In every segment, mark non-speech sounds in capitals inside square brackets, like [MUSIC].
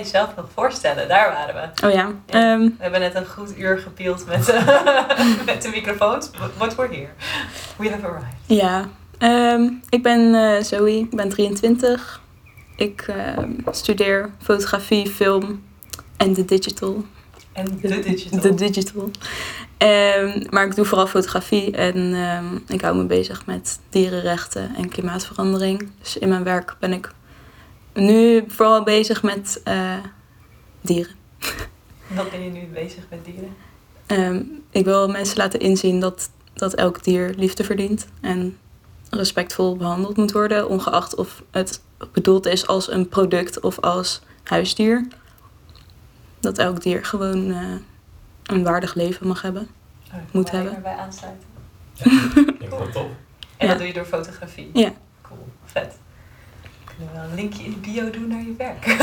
jezelf nog voorstellen? Daar waren we. Oh ja. Ja. ehm, We hebben net een goed uur gepield met, [LAUGHS] eh, met de microfoons. But we're here. We have arrived. ja. Ehm, ik ben eh, Zoe, ik ben 23. Ik ehm, studeer fotografie, film en de digital. En de digital. De digital. Maar ik doe vooral fotografie en ik hou me bezig met dierenrechten en klimaatverandering. Dus in mijn werk ben ik nu vooral bezig met eh, dieren. Wat ben je nu bezig met dieren? Ehm, ik wil mensen laten inzien dat, dat elk dier liefde verdient en respectvol behandeld moet worden, ongeacht of het bedoeld is als een product of als huisdier. Dat elk dier gewoon eh, een waardig leven mag hebben. Oh, ik Moet hebben. erbij aansluiten. Ik vind het top. En Ja. dat doe je door fotografie? Ja. Cool, vet. Kunnen wel een linkje in de bio doen naar je werk? [LAUGHS]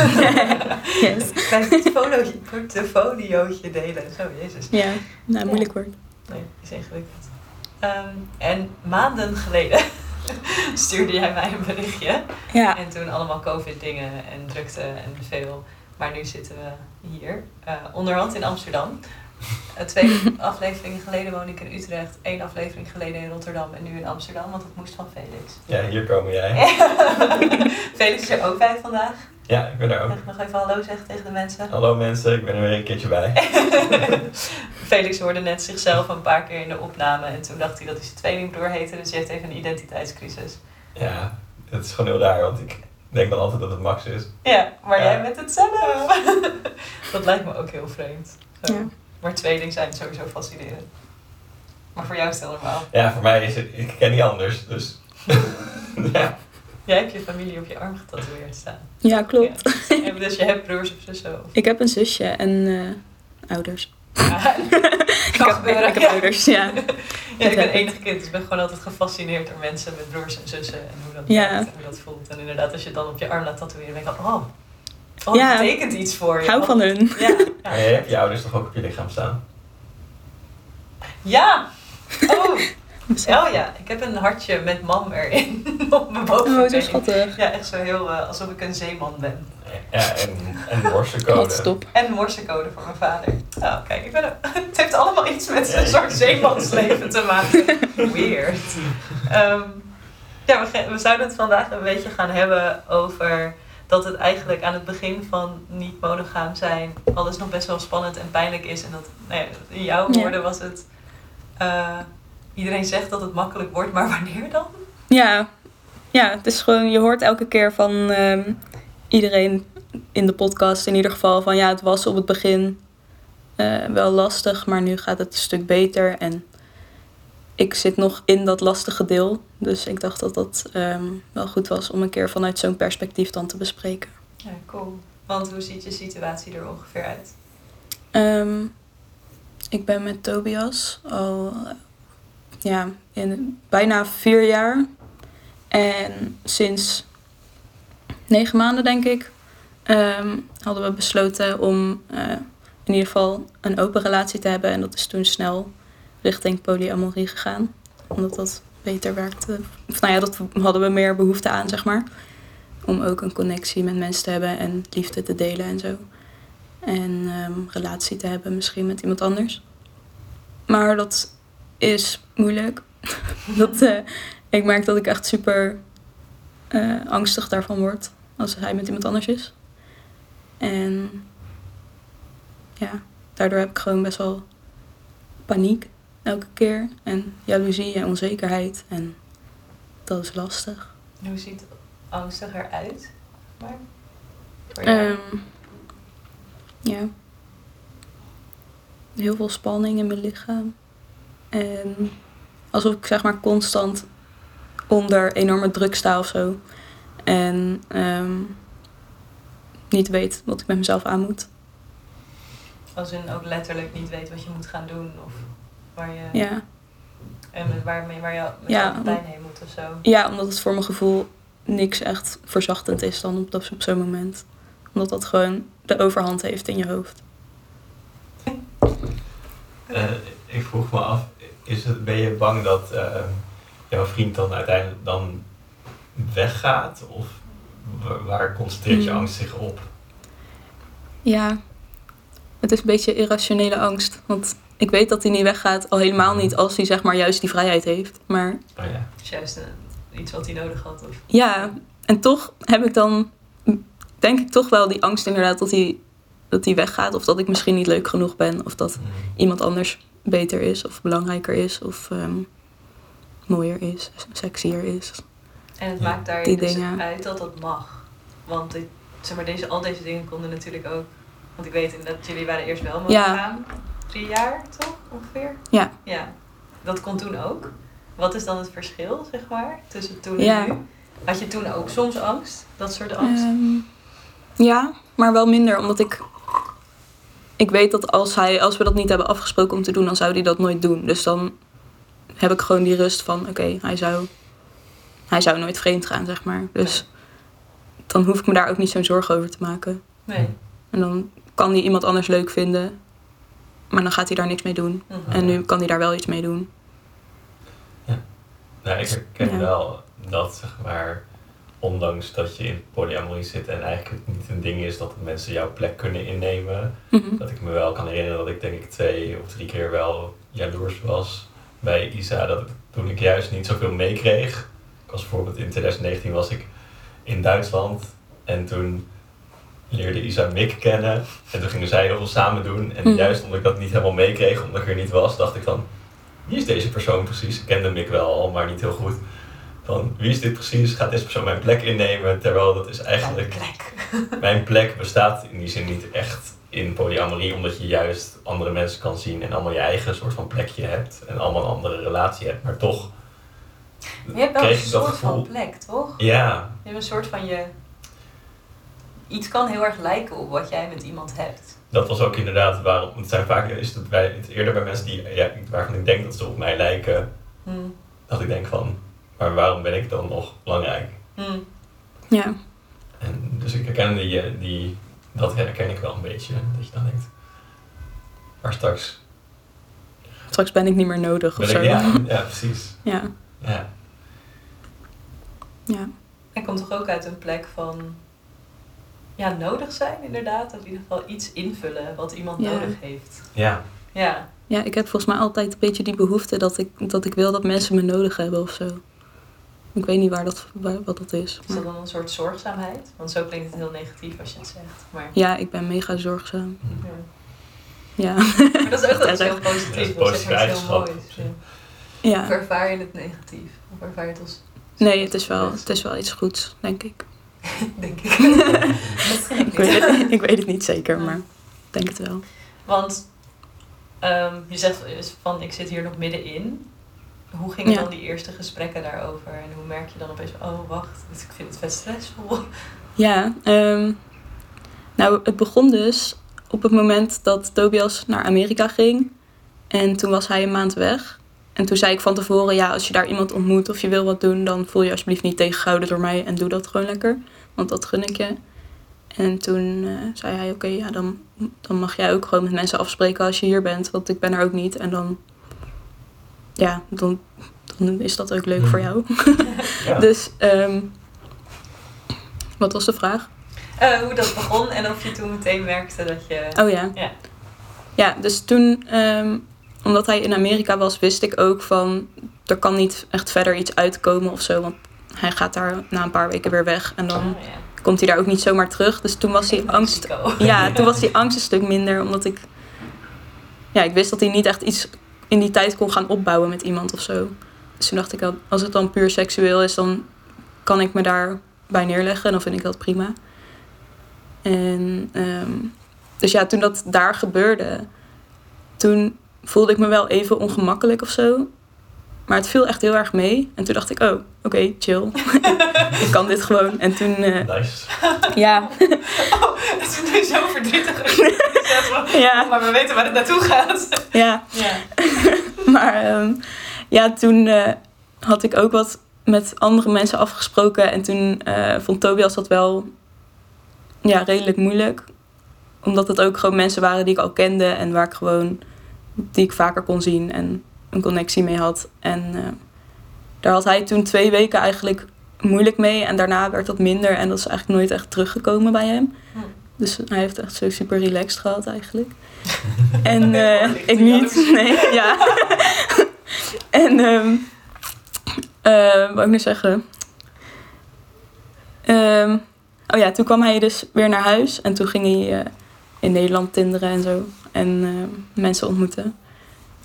Yes. [LAUGHS] Een klein portfoliootje, delen. Zo, jezus. Ja, nou, moeilijk woord. Nee, is ingewikkeld. Ehm, en maanden geleden [LAUGHS] stuurde jij mij een berichtje. Ja, En toen allemaal covid-dingen en drukte en veel. Maar nu zitten we hier, eh, onderhand in Amsterdam. Eh, twee [LAUGHS] afleveringen geleden woon ik in Utrecht. één aflevering geleden in Rotterdam en nu in Amsterdam, want dat moest van Felix. Ja, hier komen jij. [LAUGHS] Felix is er ook bij vandaag. Ja, ik ben er ook. Mag ik nog even hallo zeggen tegen de mensen? Hallo mensen, ik ben er weer een keertje bij. [LAUGHS] Felix hoorde net zichzelf een paar keer in de opname en toen dacht hij dat hij zijn tweelingbroer heette, dus hij heeft even een identiteitscrisis. Ja, het is gewoon heel raar, want ik denk dan altijd dat het Max is. Ja, maar Ja. jij bent het zelf. dat lijkt me ook heel vreemd. Zo. Ja. Maar tweeling zijn sowieso fascinerend. Maar voor jou is het heel normaal. Ja, voor mij is het, ik ken niet anders, dus... [LAUGHS] ja. Jij hebt je familie op je arm getatoeëerd staan. ja klopt. Ja. Dus je hebt broers of zussen? Of... Ik heb een zusje en eh, ouders. [LAUGHS] Ja, Ik heb, ik heb ouders, ja. Ja, ik ben enig kind, dus ik ben gewoon altijd gefascineerd door mensen met broers en zussen en hoe dat Ja. werkt en hoe dat voelt. En inderdaad, als je het dan op je arm laat tatoeëren, denk ik al, oh, oh Ja. dat betekent iets voor je. Hou van hun. Ja, Maar jij hebt je ouders toch ook op je lichaam staan? ja. Oh. [LAUGHS] oh ja, ik heb een hartje met mam erin [LAUGHS] op mijn bovenbeen. Oh, zo schattig. Ja, echt zo heel, eh, alsof ik een zeeman ben. Ja, en, en morsencode. Wat [LAUGHS] stop. En morsecode voor mijn vader. Nou, kijk, ik ben een- het heeft allemaal iets met een soort zeemansleven te maken. Weird. Ehm, ja, we zouden het vandaag een beetje gaan hebben over dat het eigenlijk aan het begin van niet monogaam zijn alles nog best wel spannend en pijnlijk is. En dat, nou ja, in jouw Ja. woorden was het, eh, iedereen zegt dat het makkelijk wordt, maar [LAUGHS] wanneer dan? Ja, ja, het is gewoon, je hoort elke keer van ehm, iedereen in de podcast in ieder geval van ja, het was op het begin eh, wel lastig, maar nu gaat het een stuk beter. En ik zit nog in dat lastige deel, dus ik dacht dat dat ehm, wel goed was om een keer vanuit zo'n perspectief dan te bespreken. Ja, cool. Want hoe ziet je situatie er ongeveer uit? Ehm, ik ben met Tobias al ja, in bijna vier jaar. En sinds negen maanden, denk ik, ehm, hadden we besloten om eh, in ieder geval een open relatie te hebben. En dat is toen snel richting polyamorie gegaan. Omdat dat beter werkte. Of nou ja, dat hadden we meer behoefte aan, zeg maar. Om ook een connectie met mensen te hebben en liefde te delen en zo. En ehm, relatie te hebben misschien met iemand anders. Maar dat is moeilijk. [LAUGHS] dat, eh, ik merk dat ik echt super eh, angstig daarvan word als hij met iemand anders is. En ja, daardoor heb ik gewoon best wel paniek elke keer. En jaloezie en onzekerheid. En dat is lastig. Hoe ziet angstig eruit? Maar? Ehm, ja. Heel veel spanning in mijn lichaam. En alsof ik zeg maar constant onder enorme druk sta of zo. En ehm, niet weet wat ik met mezelf aan moet. Als in ook letterlijk niet weet wat je moet gaan doen of waar je, Ja. en met waarmee waar je met Ja. pijn heen moet of zo. ja, omdat het voor mijn gevoel niks echt verzachtend is dan op, dat- op zo'n moment. Omdat dat gewoon de overhand heeft in je hoofd. Eh, ik vroeg me af, is het, ben je bang dat eh, jouw vriend dan uiteindelijk dan weggaat? Of Wa- Waar concentreert je Hmm. angst zich op? Ja, het is een beetje irrationele angst. Want ik weet dat hij niet weggaat, al helemaal niet als hij zeg maar juist die vrijheid heeft. Maar Oh ja. is juist een- iets wat hij nodig had. Of... ja, en toch heb ik dan, denk ik toch wel die angst inderdaad dat hij, dat hij weggaat. Of dat ik misschien niet leuk genoeg ben. Of dat Hmm. iemand anders beter is of belangrijker is of ehm, mooier is, sexier is. En het Ja. maakt daar Die dus dingen. uit dat dat mag. Want dit, zeg maar, deze, al deze dingen konden natuurlijk ook. Want ik weet inderdaad, jullie waren eerst wel monogaam. Drie jaar toch ongeveer? Ja. Ja. Dat kon toen ook. Wat is dan het verschil, zeg maar, tussen toen Ja. en nu? Had je toen ook soms angst? Dat soort angst? Ehm, ja, maar wel minder, omdat ik. Ik weet dat als, hij, als we dat niet hebben afgesproken om te doen, dan zou hij dat nooit doen. Dus dan heb ik gewoon die rust van: oké, hij, zou, hij zou nooit vreemd gaan, zeg maar. Dus dan hoef ik me daar ook niet zo'n zorgen over te maken. nee. En dan kan hij iemand anders leuk vinden, maar dan gaat hij daar niks mee doen. Mhm. En nu kan hij daar wel iets mee doen. Nou, ik herken Ja. wel dat, zeg maar, ondanks dat je in polyamorie zit en eigenlijk het niet een ding is dat mensen jouw plek kunnen innemen, Mhm. dat ik me wel kan herinneren dat ik denk ik twee of drie keer wel jaloers was bij Isa. Dat ik- toen ik juist niet zoveel meekreeg. Ik was bijvoorbeeld in 2019 was ik in Duitsland en toen leerde Isa Mick kennen. En toen gingen zij heel veel samen doen. En Mhm. juist omdat ik dat niet helemaal meekreeg, omdat ik er niet was, dacht ik van, wie is deze persoon precies? Ik kende Mick wel al, maar niet heel goed. Van, wie is dit precies? Gaat deze persoon mijn plek innemen? Terwijl dat is eigenlijk plek. [LAUGHS] mijn plek bestaat in die zin niet echt in polyamorie, omdat je juist andere mensen kan zien en allemaal je eigen soort van plekje hebt en allemaal een andere relatie hebt. Maar toch Je hebt wel een soort van plek, toch? Ja, Je hebt een soort van je. Iets kan heel erg lijken op wat jij met iemand hebt. dat was ook inderdaad waarom. Het zijn vaak is het, bij, het eerder bij mensen die, ja, waarvan ik denk dat ze op mij lijken, Hm. dat ik denk van, maar waarom ben ik dan nog belangrijk? Hm. Ja. En dus ik herken die, die, dat herken ik wel een beetje, dat je dan denkt. Maar straks Straks ben ik niet meer nodig of zo. ik, ja, ja, precies. [LAUGHS] ja. Ja. ja. Hij komt toch ook uit een plek van. Ja, nodig zijn inderdaad. Of in ieder geval iets invullen wat iemand Ja. nodig heeft. Ja. Ja. Ja, ik heb volgens mij altijd een beetje die behoefte dat ik, dat ik wil dat mensen me nodig hebben of zo. Ik weet niet waar dat, waar, wat dat is. Is maar- dat dan een soort zorgzaamheid? Want zo klinkt het heel negatief als je het zegt. Maar, Ja, ik ben mega zorgzaam. ja. Ja. maar dat is ook wel iets Ja, heel dat is positiefs. een Dat is heel eigenschap. moois. Ja. Of ervaar je het negatief? Of ervaar je het als... Nee, het is, wel, het is wel iets goeds, denk ik. [LAUGHS] Denk ik. Misschien Ik weet het, ik weet het niet zeker, maar ik denk het wel. Want ehm, je zegt van ik zit hier nog middenin. Hoe gingen Ja. dan die eerste gesprekken daarover? En hoe merk je dan opeens, oh wacht, dus ik vind het vet stressvol. Ja, ehm, nou, het begon dus op het moment dat Tobias naar Amerika ging. En toen was hij een maand weg. En toen zei ik van tevoren, ja, als je daar iemand ontmoet of je wil wat doen, dan voel je alsjeblieft niet tegengehouden door mij en doe dat gewoon lekker. Want dat gun ik je. En toen eh, zei hij, oké, ja, dan, dan mag jij ook gewoon met mensen afspreken als je hier bent, want ik ben er ook niet. En dan, ja, dan, dan is dat ook leuk voor jou. [LAUGHS] Ja. Dus, ehm, wat was de vraag? Eh, hoe dat begon en of je toen meteen merkte dat je... Oh ja. Ja. Ja, dus toen, ehm, omdat hij in Amerika was, wist ik ook van er kan niet echt verder iets uitkomen of zo. Want hij gaat daar na een paar weken weer weg en dan Oh, ja. komt hij daar ook niet zomaar terug. Dus toen was die In angst. Mexico. [LAUGHS] Ja, toen was die angst een stuk minder, omdat ik. Ja, ik wist dat hij niet echt iets in die tijd kon gaan opbouwen met iemand of zo. Dus toen dacht ik, al, als het dan puur seksueel is, dan kan ik me daarbij neerleggen en dan vind ik dat prima. En ehm, dus ja, toen dat daar gebeurde, toen voelde ik me wel even ongemakkelijk of zo. Maar het viel echt heel erg mee. En toen dacht ik, oh, oké, chill. [LAUGHS] ik kan dit gewoon. En toen, eh, Nice. ja, [LAUGHS] Oh, het is nu zo verdrietig. [LAUGHS] ja, Maar we weten waar het naartoe gaat. ja. Ja. Maar ehm, ja, toen eh, had ik ook wat met andere mensen afgesproken. En toen eh, vond Tobias dat wel ja, redelijk moeilijk. Omdat het ook gewoon mensen waren die ik al kende. En waar ik gewoon, die ik vaker kon zien en een connectie mee had. En eh, daar had hij toen twee weken eigenlijk moeilijk mee. En daarna werd dat minder. En dat is eigenlijk nooit echt teruggekomen bij hem. Hm. Dus hij heeft echt zo super relaxed gehad eigenlijk. [LAUGHS] En eh, ik niet. Nee, ja. [LAUGHS] en ehm eh, wat wou ik nu zeggen? Ehm, oh ja, toen kwam hij dus weer naar huis. En toen ging hij eh, in Nederland tinderen en zo. En eh, mensen ontmoeten.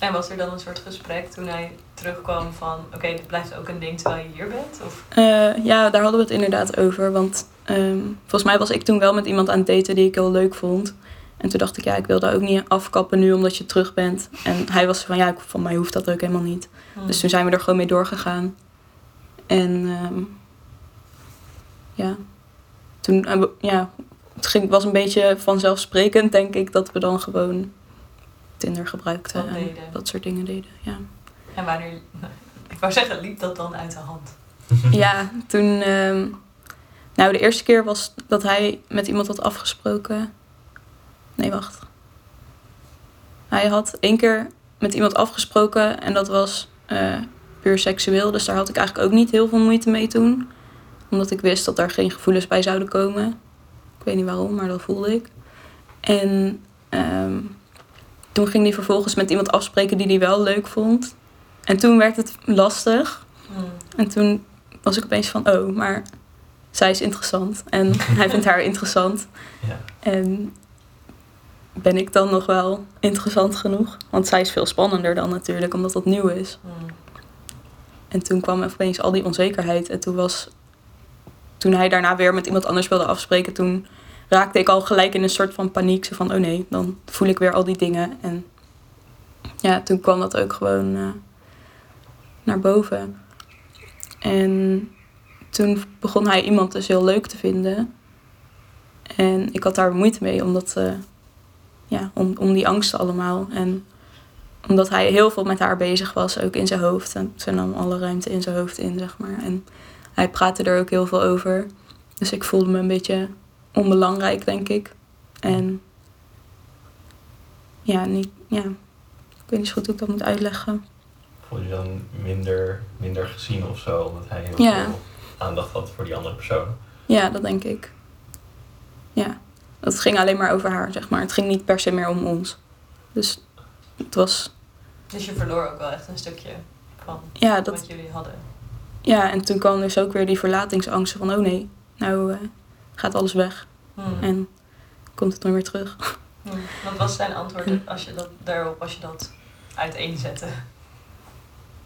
En was er dan een soort gesprek toen hij terugkwam van... Oké, dit blijft ook een ding terwijl je hier bent? Of... Eh, ja, daar hadden we het inderdaad over. Want ehm, volgens mij was ik toen wel met iemand aan het daten die ik heel leuk vond. En toen dacht ik, ja, ik wil daar ook niet afkappen nu omdat je terug bent. En hij was van, ja, van mij hoeft dat ook helemaal niet. Hm. Dus toen zijn we er gewoon mee doorgegaan. En ehm, ja, toen we- ja, het ging, was een beetje vanzelfsprekend, denk ik, dat we dan gewoon Tinder gebruikten Dat en deden. dat soort dingen deden. Ja, En wanneer... [LAUGHS] Ik wou zeggen, liep dat dan uit de hand? [LAUGHS] [LAUGHS] ja toen. ehm, nou, de eerste keer was dat hij met iemand had afgesproken. Nee, wacht. Hij had één keer met iemand afgesproken en dat was eh, puur seksueel. Dus daar had ik eigenlijk ook niet heel veel moeite mee toen. Omdat ik wist dat daar geen gevoelens bij zouden komen. Ik weet niet waarom, maar dat voelde ik. En ehm, toen ging hij vervolgens met iemand afspreken die hij wel leuk vond. En toen werd het lastig. Hm. En toen was ik opeens van, oh, maar zij is interessant. En [LAUGHS] hij vindt haar interessant. Ja. En ben ik dan nog wel interessant genoeg? Want zij is veel spannender dan natuurlijk, omdat dat nieuw is. Hm. En toen kwam opeens al die onzekerheid. En toen was... Toen hij daarna weer met iemand anders wilde afspreken... toen raakte ik al gelijk in een soort van paniek. Zo van, oh nee, dan voel ik weer al die dingen. En ja, toen kwam dat ook gewoon eh, naar boven. En toen begon hij iemand dus heel leuk te vinden. En ik had daar moeite mee, omdat... eh, ja, om, om die angsten allemaal. En omdat hij heel veel met haar bezig was, ook in zijn hoofd. En ze nam alle ruimte in zijn hoofd in, zeg maar. En hij praatte er ook heel veel over. Dus ik voelde me een beetje onbelangrijk, denk ik. En ja, niet, ja, ik weet niet zo goed hoe ik dat moet uitleggen. Voel je dan minder, minder gezien of zo, omdat hij heel Ja. veel aandacht had voor die andere persoon? Ja, dat denk ik. Ja, het ging alleen maar over haar, zeg maar. Het ging niet per se meer om ons. Dus het was, Dus je verloor ook wel echt een stukje van ja, dat, wat jullie hadden. ja, en toen kwam dus ook weer die verlatingsangsten van, oh nee, nou eh, gaat alles weg. Hm. En komt het nooit meer terug. Hm. Wat was zijn antwoord als je dat, daarop als je dat uiteenzette?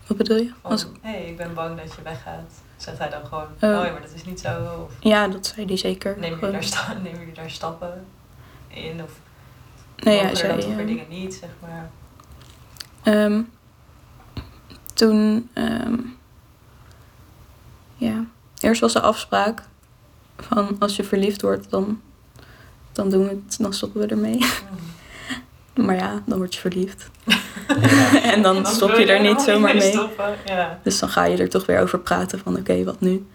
Wat bedoel je? Hé, hey, ik ben bang dat je weggaat. Zegt hij dan gewoon, Oh. oh ja, maar dat is niet zo. Of ja, dat zei hij zeker. neem je, daar [LAUGHS] neem je daar stappen in? Of nee, er zei... eh, dingen niet, zeg maar. Ehm, toen, ehm, ja, eerst was de afspraak van als je verliefd wordt, dan, dan doen we het, dan stoppen we ermee. Maar ja, dan word je verliefd. [LAUGHS] Ja. [LAUGHS] en dan stop je er niet zomaar mee mee. stoppen. Ja. Dus dan ga je er toch weer over praten van oké, wat nu?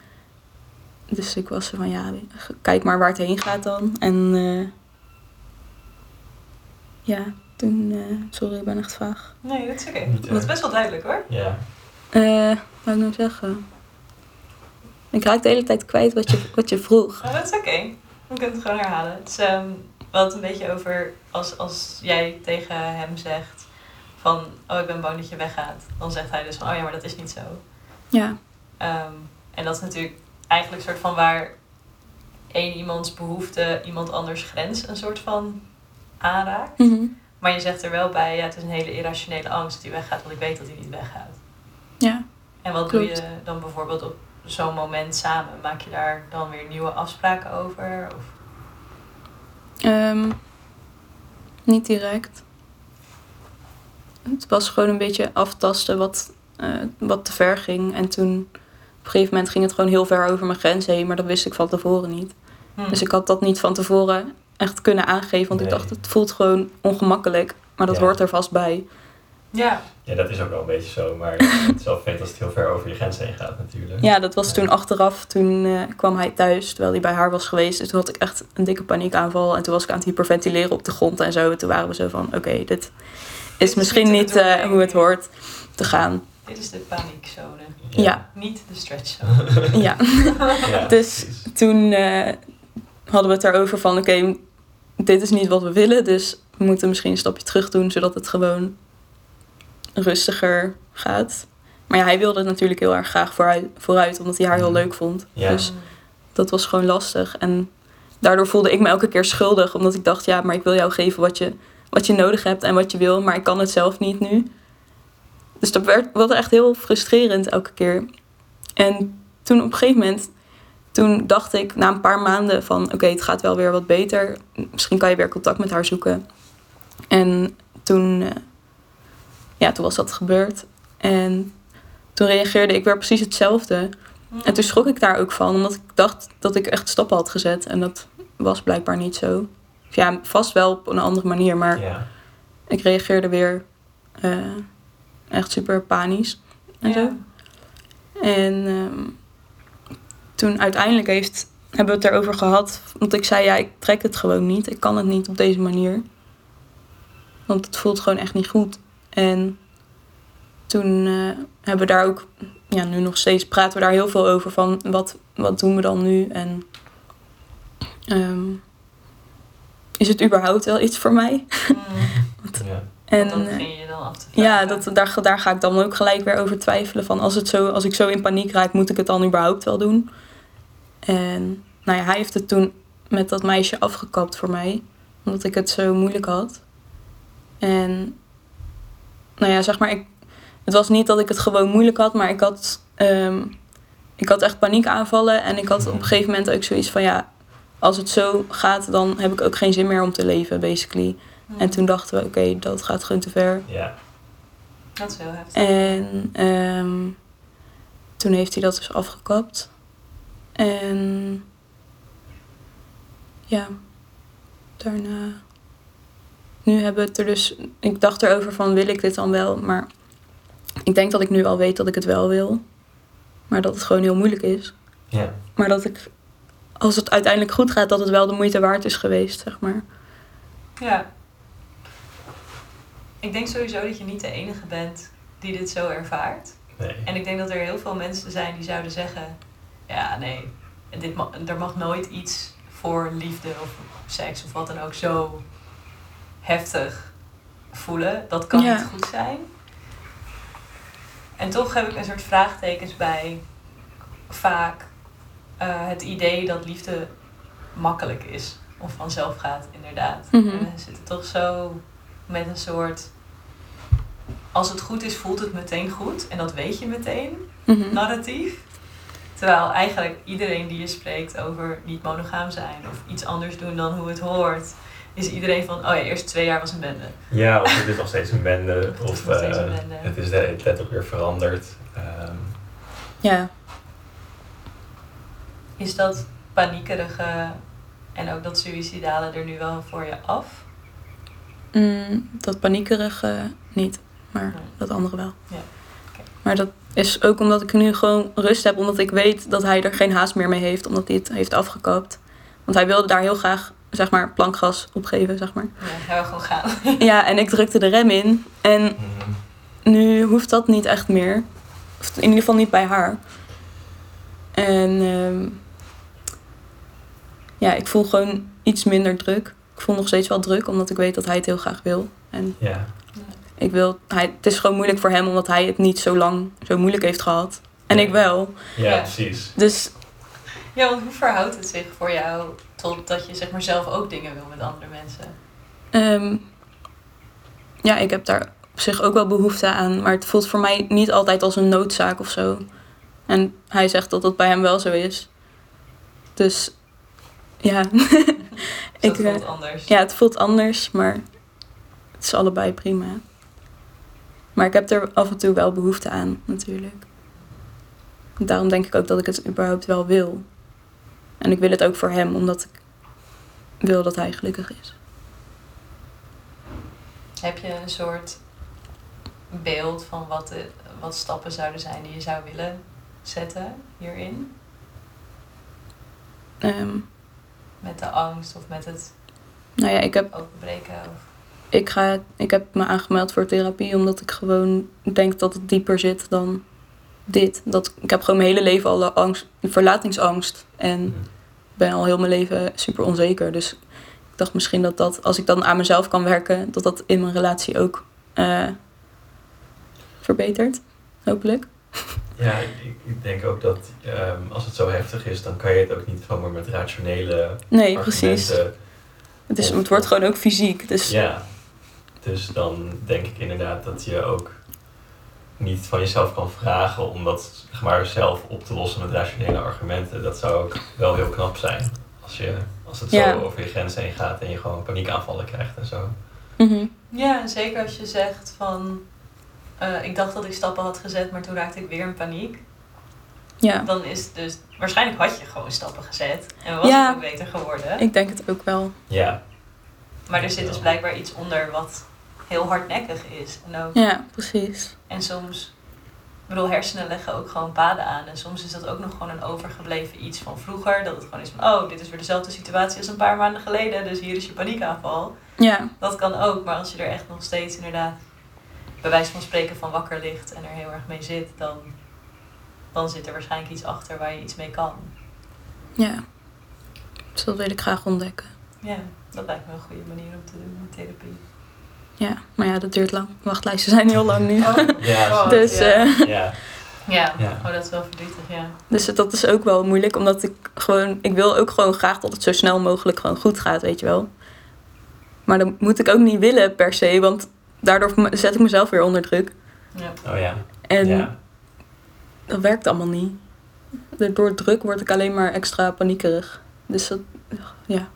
Dus ik was van ja, kijk maar waar het heen gaat dan. En eh, ja, toen, eh, sorry, ik ben echt vaag. Nee, dat is oké. Dat is best wel duidelijk hoor. Ja. Eh, wat wou ik nou zeggen? Ik raak de hele tijd kwijt wat je, wat je vroeg. Dat is oké. We kunnen het gewoon herhalen. Het is ehm, het een beetje over als, als jij tegen hem zegt van oh ik ben bang dat je weggaat. Dan zegt hij dus van oh ja maar dat is niet zo. Ja, Ehm, en dat is natuurlijk eigenlijk een soort van waar één iemands behoefte iemand anders grens een soort van aanraakt. mhm. Maar je zegt er wel bij, ja, het is een hele irrationele angst dat hij weggaat, want ik weet dat hij niet weggaat. ja. En wat doe je dan bijvoorbeeld op zo'n moment samen? Maak je daar dan weer nieuwe afspraken over? Of... Ehm, niet direct. Het was gewoon een beetje aftasten wat, eh, wat te ver ging. En toen op een gegeven moment ging het gewoon heel ver over mijn grens heen. Maar dat wist ik van tevoren niet. Hm. Dus ik had dat niet van tevoren echt kunnen aangeven. Want ik dacht, het voelt gewoon ongemakkelijk. Maar dat Ja. hoort er vast bij. Ja, ja, dat is ook wel een beetje zo, maar [LAUGHS] het is wel vet als het heel ver over je grens heen gaat natuurlijk. Ja, dat was Ja. toen achteraf. Toen eh, kwam hij thuis, terwijl hij bij haar was geweest. Dus toen had ik echt een dikke paniekaanval. En toen was ik aan het hyperventileren op de grond en zo. En toen waren we zo van, oké, dit is is misschien niet eh, hoe het hoort te gaan. Dit is de paniekzone. Ja. Niet de stretchzone. [LAUGHS] Ja. Ja, [LAUGHS] Dus- precies. Toen eh, hadden we het erover van, oké, dit is niet wat we willen, dus we moeten misschien een stapje terug doen, zodat het gewoon rustiger gaat. Maar ja, hij wilde het natuurlijk heel erg graag vooruit, vooruit omdat hij haar heel Mhm. leuk vond. Ja. Dus dat was gewoon lastig. En daardoor voelde ik me elke keer schuldig, omdat ik dacht, ja, maar ik wil jou geven wat je, wat je nodig hebt en wat je wil, maar ik kan het zelf niet nu. Dus dat werd, was echt heel frustrerend elke keer. En toen op een gegeven moment, toen dacht ik na een paar maanden van, oké, het gaat wel weer wat beter. Misschien kan je weer contact met haar zoeken. En toen, eh, ja, toen was dat gebeurd. En toen reageerde ik weer precies hetzelfde. En toen schrok ik daar ook van, omdat ik dacht dat ik echt stappen had gezet. En dat was blijkbaar niet zo. Of ja, vast wel op een andere manier, maar Ja. ik reageerde weer eh, echt super panisch en zo. En ehm, toen uiteindelijk heeft, hebben we het erover gehad. Want ik zei, ja, ik trek het gewoon niet. Ik kan het niet op deze manier. Want het voelt gewoon echt niet goed. En toen eh, hebben we daar ook, ja, nu nog steeds praten we daar heel veel over. Van wat, wat doen we dan nu? En ehm, is het überhaupt wel iets voor mij? [LAUGHS] Ja. En, dat eh, ging je dan af te vragen. ja, dat, daar, daar ga ik dan ook gelijk weer over twijfelen. Van als, het zo, als ik zo in paniek raak, moet ik het dan überhaupt wel doen? En nou ja, hij heeft het toen met dat meisje afgekapt voor mij. Omdat ik het zo moeilijk had. En nou ja, zeg maar, ik, het was niet dat ik het gewoon moeilijk had, maar ik had, ehm, ik had echt paniekaanvallen. En ik had op een gegeven moment ook zoiets van ja, als het zo gaat, dan heb ik ook geen zin meer om te leven, basically. En toen dachten we, oké, dat gaat gewoon te ver. Ja. Dat is heel heftig. En ehm, toen heeft hij dat dus afgekapt. En ja, daarna. Nu hebben we het er dus. Ik dacht erover van wil ik dit dan wel? Maar ik denk dat ik nu al weet dat ik het wel wil. Maar dat het gewoon heel moeilijk is. Ja. Maar dat ik, als het uiteindelijk goed gaat, dat het wel de moeite waard is geweest, zeg maar. Ja. Ik denk sowieso dat je niet de enige bent die dit zo ervaart. Nee. En ik denk dat er heel veel mensen zijn die zouden zeggen: Ja, nee, dit ma- er mag nooit iets voor liefde of seks of wat dan ook zo heftig voelen. Dat kan Ja. niet goed zijn. En toch heb ik een soort vraagtekens bij vaak eh, het idee dat liefde makkelijk is of vanzelf gaat, inderdaad. Mhm. En we zitten toch zo met een soort. Als het goed is, voelt het meteen goed. En dat weet je meteen Mhm. narratief. Terwijl eigenlijk iedereen die je spreekt over niet monogaam zijn of iets anders doen dan hoe het hoort, is iedereen van, oh ja, eerst twee jaar was een bende. Ja, of het is nog steeds een bende. is Of nog steeds een eh, bende. het is letterlijk weer veranderd. Ehm, Ja. Is dat paniekerige en ook dat suïcidale er nu wel voor je af? Mm, dat paniekerige niet, maar Nee. dat andere wel. Ja, oké. Maar dat is ook omdat ik nu gewoon rust heb, omdat ik weet dat hij er geen haast meer mee heeft, omdat hij het heeft afgekapt. Want hij wilde daar heel graag, zeg maar, plankgas opgeven, zeg maar. Ja, wil gewoon gaan. [LAUGHS] Ja, en ik drukte de rem in. En mhm. nu hoeft dat niet echt meer. Of in ieder geval niet bij haar. En ehm, ja, ik voel gewoon iets minder druk. Ik voel nog steeds wel druk, omdat ik weet dat hij het heel graag wil. En Ja. ik wil, hij, het is gewoon moeilijk voor hem, omdat hij het niet zo lang zo moeilijk heeft gehad. En ik wel. ja, Ja. precies. Dus Ja, want hoe verhoudt het zich voor jou dat je zeg maar zelf ook dingen wil met andere mensen? ehm, ja, ik heb daar op zich ook wel behoefte aan. Maar het voelt voor mij niet altijd als een noodzaak of zo. En hij zegt dat dat bij hem wel zo is. Dus ja, [LAUGHS] Dus Ik, dat voelt eh, anders. ja, het voelt anders, maar het is allebei prima. Maar ik heb er af en toe wel behoefte aan, natuurlijk. Daarom denk ik ook dat ik het überhaupt wel wil. En ik wil het ook voor hem, omdat ik wil dat hij gelukkig is. Heb je een soort beeld van wat, de, wat stappen zouden zijn die je zou willen zetten hierin? Ehm, Met de angst of met het nou ja, ik heb openbreken? Of... ik, ga, ik heb me aangemeld voor therapie omdat ik gewoon denk dat het dieper zit dan dit. Dat, ik heb gewoon mijn hele leven al angst, verlatingsangst. En ben al heel mijn leven super onzeker. Dus ik dacht misschien dat dat, als ik dan aan mezelf kan werken, dat dat in mijn relatie ook eh, verbetert. Hopelijk. Ja, ik, ik denk ook dat ehm, als het zo heftig is, dan kan je het ook niet zomaar met rationele Nee, precies. Het, is, het wordt gewoon ook fysiek. Dus Ja, dus dan denk ik inderdaad dat je ook niet van jezelf kan vragen om dat zeg maar, zelf op te lossen met rationele argumenten. Dat zou ook wel heel knap zijn. Als, je, als het Ja. zo over je grenzen heen gaat en je gewoon paniekaanvallen krijgt en zo. mhm. Ja, en zeker als je zegt van... eh, ik dacht dat ik stappen had gezet, maar toen raakte ik weer in paniek. ja, Dan is het dus... Waarschijnlijk had je gewoon stappen gezet. En was Ja. het ook beter geworden. ik denk het ook wel. Ja, Maar er zit dus blijkbaar iets onder wat heel hardnekkig is. En, ook, Ja, precies. en soms... Ik bedoel, hersenen leggen ook gewoon paden aan. En soms is dat ook nog gewoon een overgebleven iets van vroeger. Dat het gewoon is van, oh, dit is weer dezelfde situatie als een paar maanden geleden. Dus hier is je paniekaanval. Ja, Dat kan ook, maar als je er echt nog steeds inderdaad bij wijze van spreken van wakker ligt en er heel erg mee zit, dan, dan zit er waarschijnlijk iets achter waar je iets mee kan. ja. Dus dat wil ik graag ontdekken. Ja, dat lijkt me een goede manier om te doen met therapie. Ja, maar ja, dat duurt lang. Wachtlijsten zijn heel lang nu. Ja, [LAUGHS] Oh, Dus, ja. eh, ja, ja. Ja. Oh, dat is wel verdrietig, ja. dus dat is ook wel moeilijk, omdat ik gewoon... Ik wil ook gewoon graag dat het zo snel mogelijk gewoon goed gaat, weet je wel. Maar dat moet ik ook niet willen per se, want daardoor zet ik mezelf weer onder druk. ja. oh ja. En ja. dat werkt allemaal niet. Door druk word ik alleen maar extra paniekerig. Dus dat, ja,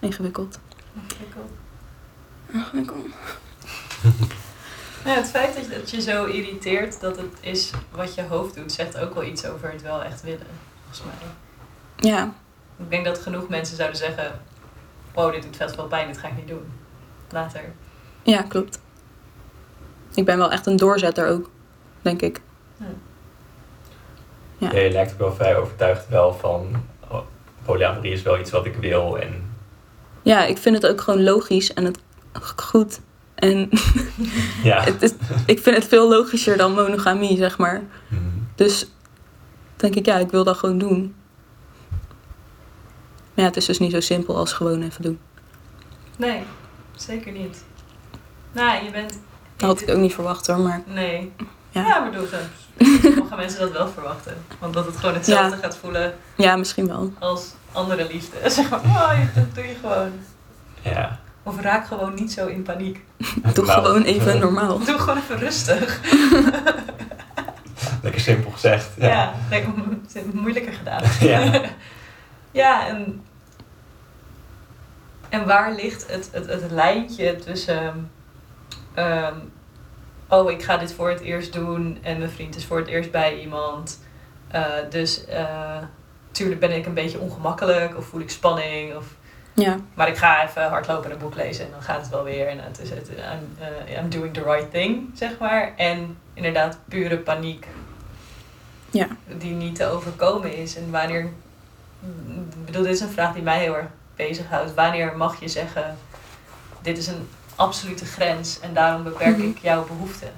ingewikkeld. Ingewikkeld. Ingewikkeld. [LAUGHS] Ja, het feit dat je, dat je zo irriteert dat het is wat je hoofd doet, zegt ook wel iets over het wel echt willen, volgens mij. Ja, Ik denk dat genoeg mensen zouden zeggen, wow, dit doet vet veel pijn, dit ga ik niet doen. Later. ja, klopt. Ik ben wel echt een doorzetter ook, denk ik. Ja. Ja, je lijkt ook wel vrij overtuigd wel van oh, polyamorie is wel iets wat ik wil en Ja, ik vind het ook gewoon logisch en het goed. En [LAUGHS] ja. het is, ik vind het veel logischer dan monogamie, zeg maar. Mhm. Dus denk ik, ja, ik wil dat gewoon doen. Maar ja, het is dus niet zo simpel als gewoon even doen. Nee, zeker niet. Nou, je bent... Dat had ik ook niet verwacht hoor, maar Nee. Ja. Ja, maar doe het dan. Sommige [LAUGHS] mensen dat wel verwachten. Want dat het gewoon hetzelfde gaat voelen ja, misschien wel. als andere liefde. [LAUGHS] Zeg maar, oh, dat doe je gewoon. ja. Of raak gewoon niet zo in paniek. Doe Nou, gewoon even [LAUGHS] normaal. Doe gewoon even rustig. [LAUGHS] Lekker simpel gezegd. Ja, Ja. nee, het is moeilijker gedaan. [LAUGHS] Ja. ja, en, en waar ligt het, het, het lijntje tussen... ehm, oh, ik ga dit voor het eerst doen en mijn vriend is voor het eerst bij iemand. Eh, dus uh, tuurlijk ben ik een beetje ongemakkelijk of voel ik spanning. Of, Ja, maar ik ga even hardlopen en een boek lezen en dan gaat het wel weer. En het is het, I'm, eh, I'm doing the right thing, zeg maar. En inderdaad pure paniek ja, die niet te overkomen is. En wanneer, ik bedoel, dit is een vraag die mij heel erg bezighoudt. Wanneer mag je zeggen, dit is een absolute grens en daarom beperk Mhm. ik jouw behoeften?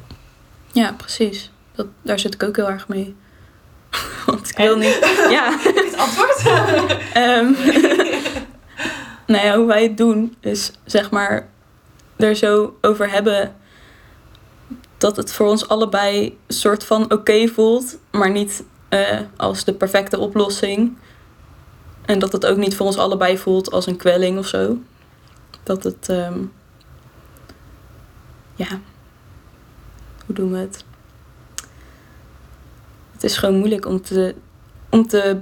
ja precies. Dat, daar zit ik ook heel erg mee. [LAUGHS] Want ik wil niet... Ja, [LAUGHS] Dit antwoord? [LAUGHS] Ehm nou ja, hoe wij het doen is zeg maar er zo over hebben dat het voor ons allebei een soort van oké voelt, maar niet eh, als de perfecte oplossing. En dat het ook niet voor ons allebei voelt als een kwelling of zo. Dat het, ehm, ja, hoe doen we het? Het is gewoon moeilijk om te, om te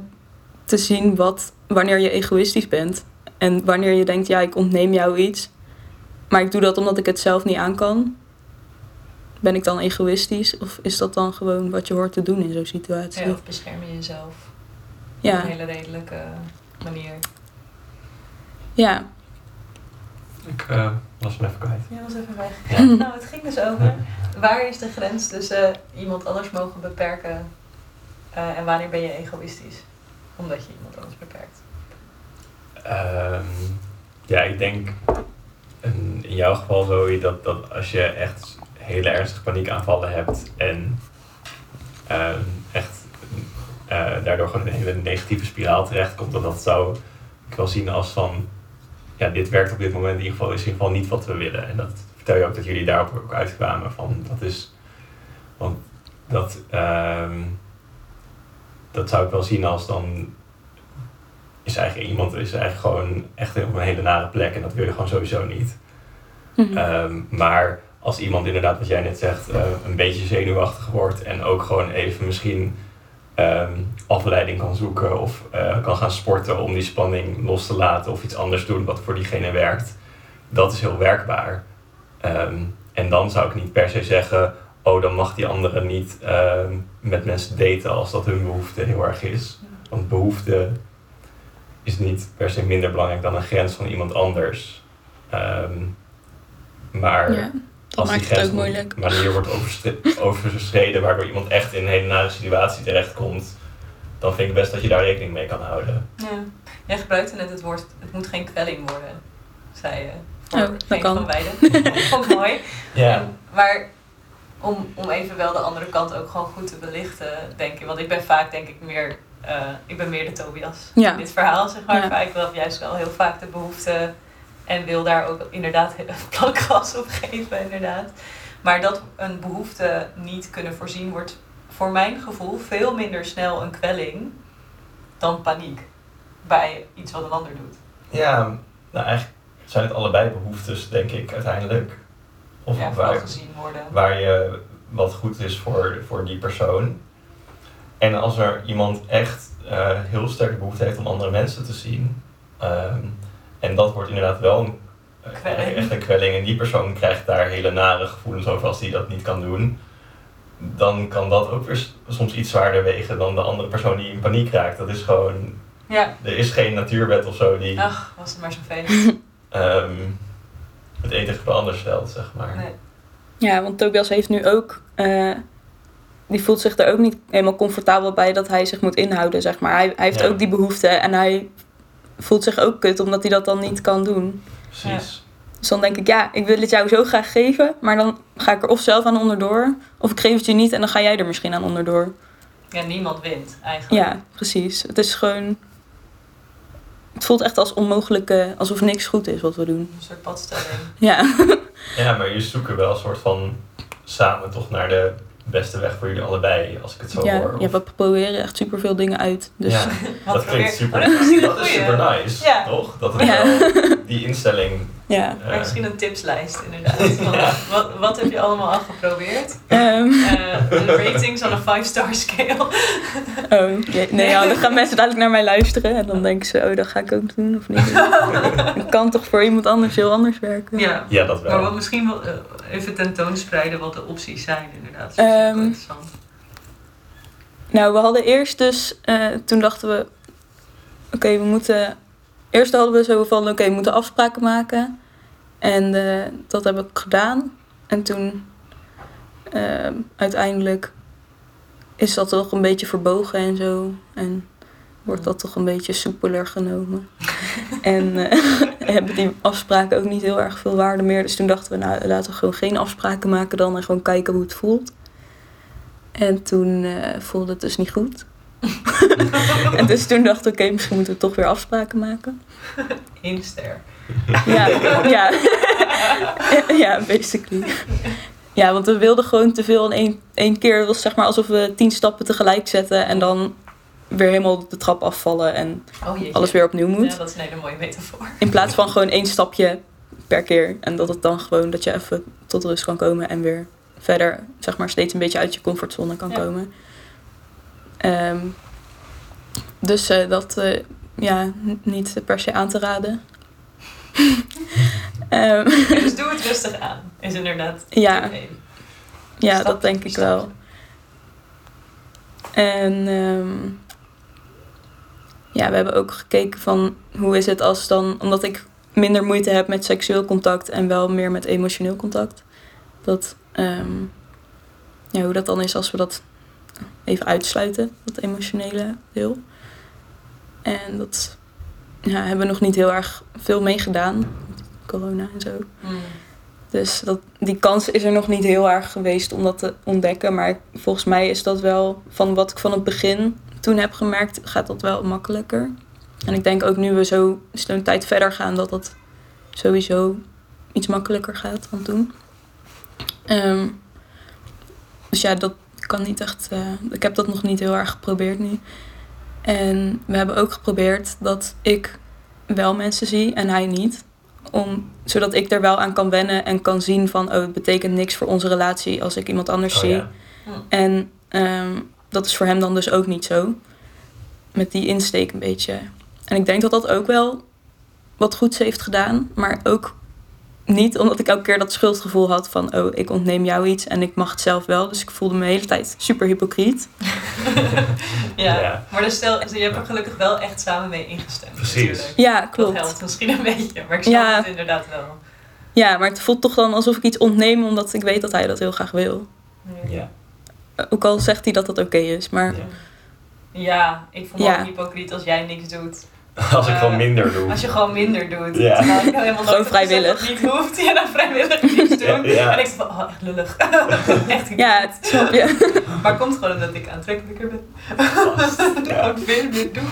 te zien wat, wanneer je egoïstisch bent. En wanneer je denkt, ja, ik ontneem jou iets. Maar ik doe dat omdat ik het zelf niet aan kan. Ben ik dan egoïstisch? Of is dat dan gewoon wat je hoort te doen in zo'n situatie? Ja, of bescherm je jezelf op Ja, een hele redelijke manier. ja. Ik eh, was hem even kwijt. Jij was even weg. Ja. [LAUGHS] Nou, het ging dus over [LAUGHS] waar is de grens tussen iemand anders mogen beperken eh, en wanneer ben je egoïstisch? Omdat je iemand anders beperkt. Ehm, ja, ik denk in jouw geval zo dat, dat als je echt hele ernstige paniekaanvallen hebt en ehm, echt eh, daardoor gewoon in een hele negatieve spiraal terechtkomt, dan dat zou ik wel zien als van, ja, dit werkt op dit moment in ieder geval, is in ieder geval niet wat we willen. En dat vertel je ook dat jullie daarop ook uitkwamen van, dat is, want dat, ehm, dat zou ik wel zien als dan is eigenlijk iemand is eigenlijk gewoon echt op een hele nare plek en dat wil je gewoon sowieso niet. Mhm. Ehm, maar als iemand inderdaad, wat jij net zegt, eh, een beetje zenuwachtig wordt en ook gewoon even misschien ehm, afleiding kan zoeken of eh, kan gaan sporten om die spanning los te laten of iets anders doen wat voor diegene werkt, dat is heel werkbaar. Ehm, en dan zou ik niet per se zeggen, oh dan mag die andere niet met mensen daten als dat hun behoefte heel erg is. Want behoefte is niet per se minder belangrijk dan een grens van iemand anders. Ehm, maar ja, dat als die grens ook op moeilijk. een manier wordt [LAUGHS] overschreden waardoor iemand echt in een hele nare situatie terechtkomt, dan vind ik best dat je daar rekening mee kan houden. Ja. Jij gebruikte net het woord, het moet geen kwelling worden, zei je. Voor Oh, dat kan. van beiden. Vond ik mooi. En- maar om, om even wel de andere kant ook gewoon goed te belichten, denk ik. Want ik ben vaak, denk ik, meer, eh, ik ben meer de Tobias Ja. in dit verhaal, zeg maar. Ja. Maar ik wil juist wel heel vaak de behoefte en wil daar ook inderdaad plankgas [LAUGHS] op geven, inderdaad. Maar dat een behoefte niet kunnen voorzien wordt voor mijn gevoel veel minder snel een kwelling dan paniek bij iets wat een ander doet. Ja, nou eigenlijk zijn het allebei behoeftes, denk ik, uiteindelijk. Of ja, waar, gezien worden. waar je wat goed is voor, voor die persoon. En als er iemand echt eh, heel sterk behoefte heeft om andere mensen te zien, ehm, en dat wordt inderdaad wel een, eh, Kwelling. echt een kwelling, en die persoon krijgt daar hele nare gevoelens over als die dat niet kan doen, dan kan dat ook weer soms iets zwaarder wegen dan de andere persoon die in paniek raakt. Dat is gewoon, Ja, er is geen natuurwet of zo die ach, was het maar zo'n feest. [LAUGHS] ehm, het een tegen het ander stelt, zeg maar. Nee. Ja, want Tobias heeft nu ook. eh, die voelt zich er ook niet helemaal comfortabel bij dat hij zich moet inhouden, zeg maar. Hij, hij heeft Ja. ook die behoefte en hij voelt zich ook kut omdat hij dat dan niet kan doen. Precies. Dus dan denk ik, ja, ik wil het jou zo graag geven, maar dan ga ik er of zelf aan onderdoor, of ik geef het je niet en dan ga jij er misschien aan onderdoor. Ja, niemand wint eigenlijk. Ja, precies. Het is gewoon. Het voelt echt als onmogelijke, alsof niks goed is wat we doen. Een soort padstelling. Ja, [LAUGHS] Ja, maar jullie zoeken wel een soort van samen toch naar de beste weg voor jullie allebei, als ik het zo ja, hoor. ja Of- we proberen echt superveel dingen uit. Dus ja, [LAUGHS] dat klinkt super, Oh, dat is dat super nice, Ja. toch? Dat het Ja. wel die instelling... ja. eh, Maar misschien een tipslijst, inderdaad. [LAUGHS] Ja. wat, wat heb je allemaal al geprobeerd? Ehm, Eh, de ratings on een 5-star scale. [LAUGHS] oh, jee. nee, ja, dan gaan mensen dadelijk naar mij luisteren en dan denken ze, oh, dat ga ik ook doen of niet. [LAUGHS] Het kan toch voor iemand anders heel anders werken. Ja. ja, dat wel. Maar wat misschien wel eh, even tentoonspreiden wat de opties zijn, inderdaad. Dat is Ehm, interessant. Nou, we hadden eerst dus, eh, toen dachten we, oké, we moeten, eerst hadden we zo van, oké, we moeten afspraken maken. En eh, dat heb ik gedaan. En toen, ehm, uiteindelijk, is dat toch een beetje verbogen en zo. En wordt dat toch een beetje soepeler genomen. [LAUGHS] en eh, [LAUGHS] hebben die afspraken ook niet heel erg veel waarde meer. Dus toen dachten we, nou, laten we gewoon geen afspraken maken dan en gewoon kijken hoe het voelt. En toen eh, voelde het dus niet goed. [LAUGHS] en dus toen dacht ik, oké, misschien moeten we toch weer afspraken maken. Eén ster. Ja, ja. [LAUGHS] ja, basically. Ja, want we wilden gewoon te veel in één, één keer. Het was zeg maar alsof we tien stappen tegelijk zetten en dan weer helemaal de trap afvallen en Oh alles weer opnieuw moet. Ja, dat is een hele mooie metafoor. In plaats van gewoon één stapje per keer. En dat het dan gewoon dat je even tot rust kan komen en weer verder, zeg maar, steeds een beetje uit je comfortzone kan Ja. komen. Ehm, dus eh, dat, eh, ja, niet per se aan te raden. [LAUGHS] Ehm, dus doe het rustig aan, is inderdaad Ja. ja, dat denk ik wel. En ehm, ja, we hebben ook gekeken van hoe is het als dan, omdat ik minder moeite heb met seksueel contact en wel meer met emotioneel contact. Dat, ja, hoe dat dan is als we dat even uitsluiten, dat emotionele deel. En dat ja, hebben we nog niet heel erg veel meegedaan, corona en zo. Mm. Dus dat, die kans is er nog niet heel erg geweest om dat te ontdekken. Maar volgens mij is dat wel, van wat ik van het begin toen heb gemerkt, gaat dat wel makkelijker. En ik denk ook nu we zo een tijd verder gaan, dat dat sowieso iets makkelijker gaat dan toen. Ehm, dus ja, dat kan niet echt. eh, ik heb dat nog niet heel erg geprobeerd nu. En we hebben ook geprobeerd dat ik wel mensen zie en hij niet. Om, zodat ik er wel aan kan wennen en kan zien van, oh, het betekent niks voor onze relatie als ik iemand anders Oh, zie. ja. En ehm, dat is voor hem dan dus ook niet zo. Met die insteek een beetje. En ik denk dat dat ook wel wat goeds heeft gedaan. Maar ook niet omdat ik elke keer dat schuldgevoel had van... oh, ik ontneem jou iets en ik mag het zelf wel. Dus ik voelde me de hele tijd super hypocriet. [LAUGHS] ja. Ja. Maar dus stel, je hebt er gelukkig wel echt samen mee ingestemd. Precies. natuurlijk. Ja, Dat klopt. helpt misschien een beetje, maar ik snap Ja. het inderdaad wel. Ja, maar het voelt toch dan alsof ik iets ontneem... omdat ik weet dat hij dat heel graag wil. Ja. Ook al zegt hij dat dat oké is. Maar Ja. Ja, ik voel me Ja. ook hypocriet als jij niks doet. [LAUGHS] Als ik Eh, gewoon minder doe. Als je gewoon minder doet. Ja. Terwijl ik helemaal [LAUGHS] Gewoon vrijwillig. Dat niet hoeft. Ja, dan vrijwillig niets [LAUGHS] doen. Ja. En ik zeg van, oh, echt lullig. echt ja, het, snap je? Maar het komt gewoon omdat ik aantrekkelijker ben. Vast. Ja. Weer dit doe.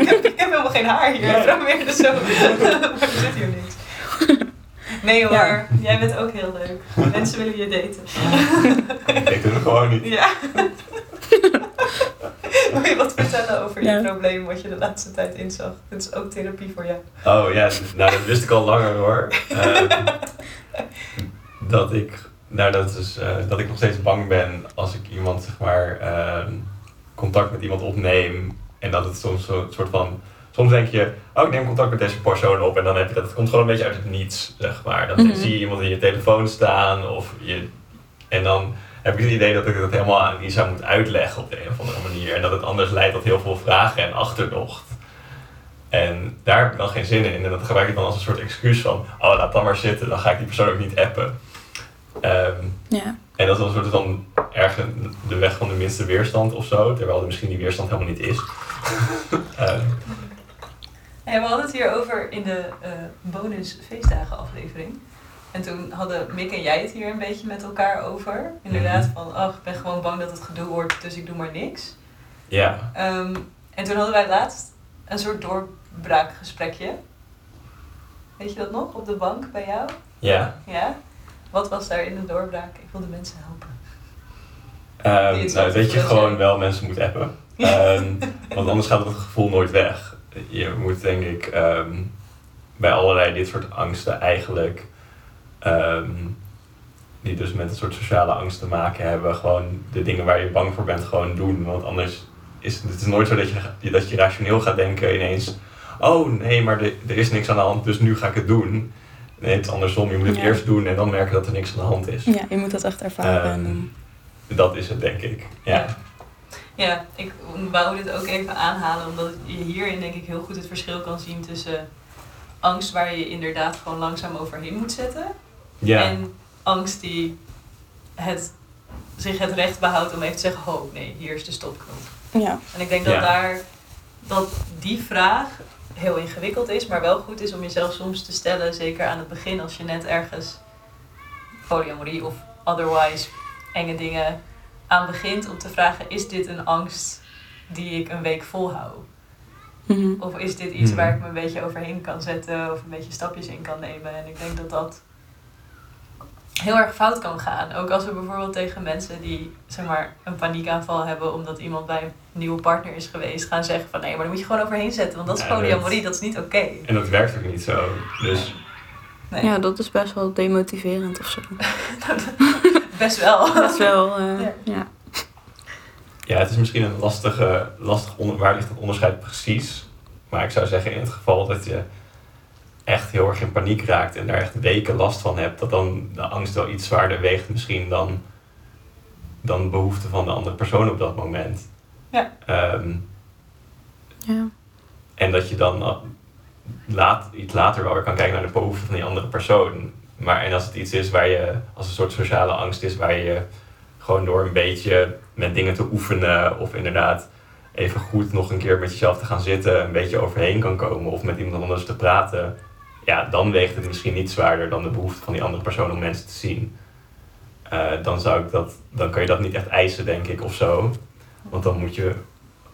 Ik, heb, ik heb helemaal geen haar hier. Nee. Ik probeerde zo. maar er zit hier niks. Nee hoor, Ja. jij bent ook heel leuk. Mensen willen je daten. Ik doe het gewoon niet. Ja. Wil je wat vertellen over je Ja. probleem wat je de laatste tijd inzag? Dit is ook therapie voor jou. Oh ja, nou dat wist ik al langer hoor. Ehm, dat ik, nou dat is, eh, dat ik nog steeds bang ben als ik iemand zeg maar ehm, contact met iemand opneem en dat het soms zo'n soort van, soms denk je, oh ik neem contact met deze persoon op en dan heb je dat, het komt gewoon een beetje uit het niets zeg maar. Dan Mhm. zie je iemand in je telefoon staan of je, en dan heb ik het idee dat ik het helemaal aan Isa moet uitleggen op de een of andere manier en dat het anders leidt tot heel veel vragen en achterdocht. En daar heb ik dan geen zin in. En dat gebruik ik dan als een soort excuus van, oh laat dan maar zitten, dan ga ik die persoon ook niet appen. Ehm, Ja. en dat is dan een soort van ergens de weg van de minste weerstand of zo, terwijl er misschien die weerstand helemaal niet is. [LAUGHS] Ehm, We hadden het hier over in de eh, bonus feestdagen aflevering. En toen hadden Mick en jij het hier een beetje met elkaar over. Inderdaad, Mhm. van oh, ik ben gewoon bang dat het gedoe wordt, dus ik doe maar niks. ja, Ehm, en toen hadden wij laatst een soort doorbraakgesprekje. Weet je dat nog? Op de bank bij jou? ja. Ja? Wat was daar in de doorbraak? Ik wil de mensen helpen. Ehm, nou, dat je gewoon wel mensen moet appen. [LAUGHS] Ehm, want anders gaat het gevoel nooit weg. Je moet denk ik ehm, bij allerlei dit soort angsten eigenlijk, ehm, die dus met een soort sociale angst te maken hebben, gewoon de dingen waar je bang voor bent gewoon doen. Want anders is het is nooit zo dat je, dat je rationeel gaat denken ineens, oh nee, maar er, er is niks aan de hand, dus nu ga ik het doen. Nee, het is andersom. Je moet het Ja. eerst doen en dan merken dat er niks aan de hand is. ja, je moet dat echt ervaren. Ehm, Dat is het, denk ik. Ja. Ja, ik wou dit ook even aanhalen, omdat je hierin denk ik heel goed het verschil kan zien tussen angst waar je inderdaad gewoon langzaam overheen moet zetten. Ja. En angst die het, zich het recht behoudt om even te zeggen, oh nee, hier is de stopknop. ja. En ik denk dat Ja. daar, dat die vraag heel ingewikkeld is, maar wel goed is om jezelf soms te stellen, zeker aan het begin als je net ergens polyamorie of otherwise enge dingen aan begint, om te vragen, is dit een angst die ik een week volhoud? Mhm. Of is dit iets Mhm. waar ik me een beetje overheen kan zetten of een beetje stapjes in kan nemen? En ik denk dat dat heel erg fout kan gaan. Ook als we bijvoorbeeld tegen mensen die zeg maar, een paniekaanval hebben omdat iemand bij een nieuwe partner is geweest, gaan zeggen van nee, maar daar moet je gewoon overheen zetten, want dat is Ja, dat- polyamorie, dat is niet oké. En dat werkt ook niet zo. Dus Nee, ja, dat is best wel demotiverend of zo. [LAUGHS] [LAUGHS] best wel. Best wel, [LAUGHS] eh, Ja. ja. ja, het is misschien een lastige, lastig onder, waar ligt het onderscheid precies. Maar ik zou zeggen in het geval dat je echt heel erg in paniek raakt en daar echt weken last van hebt, dat dan de angst wel iets zwaarder weegt misschien dan, dan de behoefte van de andere persoon op dat moment. Ja. Ehm, ja. En dat je dan uh, laat, iets later wel weer kan kijken naar de behoeften van die andere persoon. Maar en als het iets is waar je, als een soort sociale angst is, waar je gewoon door een beetje met dingen te oefenen of inderdaad even goed nog een keer met jezelf te gaan zitten, een beetje overheen kan komen of met iemand anders te praten, ja, dan weegt het misschien niet zwaarder dan de behoefte van die andere persoon om mensen te zien. Eh, dan, zou ik dat, dan kan je dat niet echt eisen, denk ik, of zo. Want dan moet je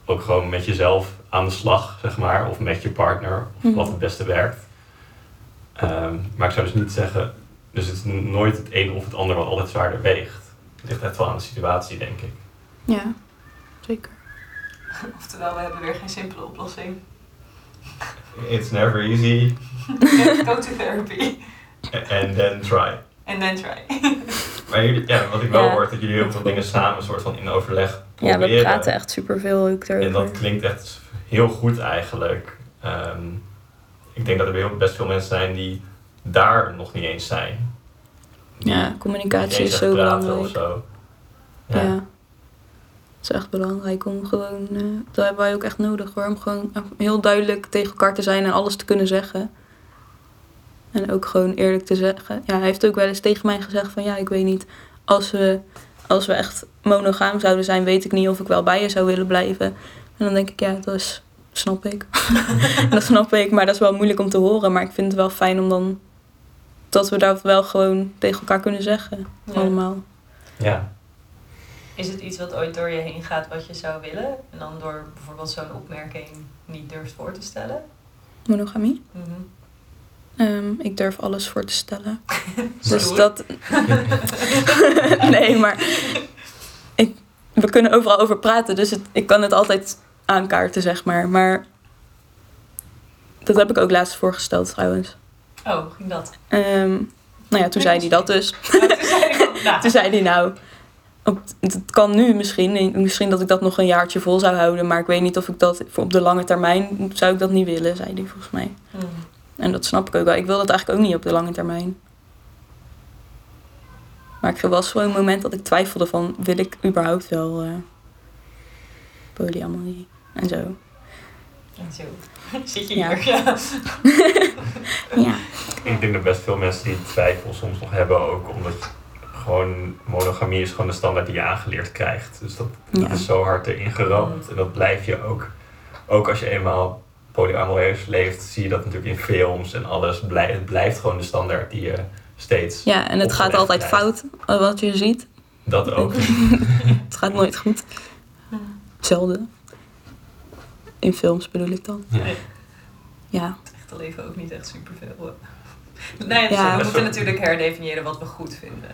ook gewoon met jezelf aan de slag, zeg maar, of met je partner, of Mhm. wat het beste werkt. Ehm, maar ik zou dus niet zeggen, dus het is nooit het een of het ander wat altijd zwaarder weegt. Het ligt echt wel aan de situatie, denk ik. Ja, zeker. [LAUGHS] Oftewel, we hebben weer geen simpele oplossing. It's never easy, [LAUGHS] Go to therapy. and then try. And then try. [LAUGHS] Maar jullie, ja, wat ik wel Ja. hoor, is dat jullie heel veel dingen samen soort van in overleg Ja, proberen. we praten echt superveel ook En dat klinkt echt heel goed eigenlijk. Ehm, ik denk dat er heel- best veel mensen zijn die daar nog niet eens zijn. Ja, communicatie is zo belangrijk. Of zo. Ja. Ja. Het is echt belangrijk om gewoon, eh, dat hebben wij ook echt nodig hoor, om gewoon heel duidelijk tegen elkaar te zijn en alles te kunnen zeggen. En ook gewoon eerlijk te zeggen. Ja, hij heeft ook wel eens tegen mij gezegd van ja, ik weet niet, als we, als we echt monogaam zouden zijn, weet ik niet of ik wel bij je zou willen blijven. En dan denk ik, ja, dat is, snap ik. [LAUGHS] dat snap ik, maar dat is wel moeilijk om te horen. Maar ik vind het wel fijn om dan, dat we dat wel gewoon tegen elkaar kunnen zeggen, Ja. allemaal. ja. Is het iets wat ooit door je heen gaat wat je zou willen? En dan door bijvoorbeeld zo'n opmerking niet durft voor te stellen? Monogamie? Ehm, ik durf alles voor te stellen. [LAUGHS] Dus dat. [LAUGHS] nee, maar. Ik, we kunnen overal over praten, dus het, ik kan het altijd aankaarten, zeg maar. Maar. Dat heb ik ook laatst voorgesteld trouwens. Oh, hoe ging dat? Ehm, nou ja, toen zei hij dat dus. Oh, toen zei [LAUGHS] nou, Toen zei hij nou. Op, het kan nu misschien. Misschien dat ik dat nog een jaartje vol zou houden. Maar ik weet niet of ik dat. voor Op de lange termijn zou ik dat niet willen, zei hij volgens mij. hmm. En dat snap ik ook wel. Ik wil dat eigenlijk ook niet op de lange termijn. Maar ik was gewoon een moment dat ik twijfelde van... wil ik überhaupt wel eh polyamorie en zo. En zo. [LAUGHS] Zit je Ja. hier? Ja. [LAUGHS] Ja. Ik denk dat best veel mensen die twijfel soms nog hebben ook omdat gewoon monogamie is gewoon de standaard die je aangeleerd krijgt. Dus dat, dat Ja. is zo hard erin geramd en dat blijf je ook. Ook als je eenmaal polyamoreus leeft, zie je dat natuurlijk in films en alles. Het blijft gewoon de standaard die je steeds. ja, en het gaat altijd krijgt. fout, eh, wat je ziet. Dat ook. [LAUGHS] Het gaat nooit goed. Zelden. In films bedoel ik dan. Ja. Ja, Het echte leven ook niet echt superveel. Nee, dus Ja. we moeten natuurlijk herdefiniëren wat we goed vinden.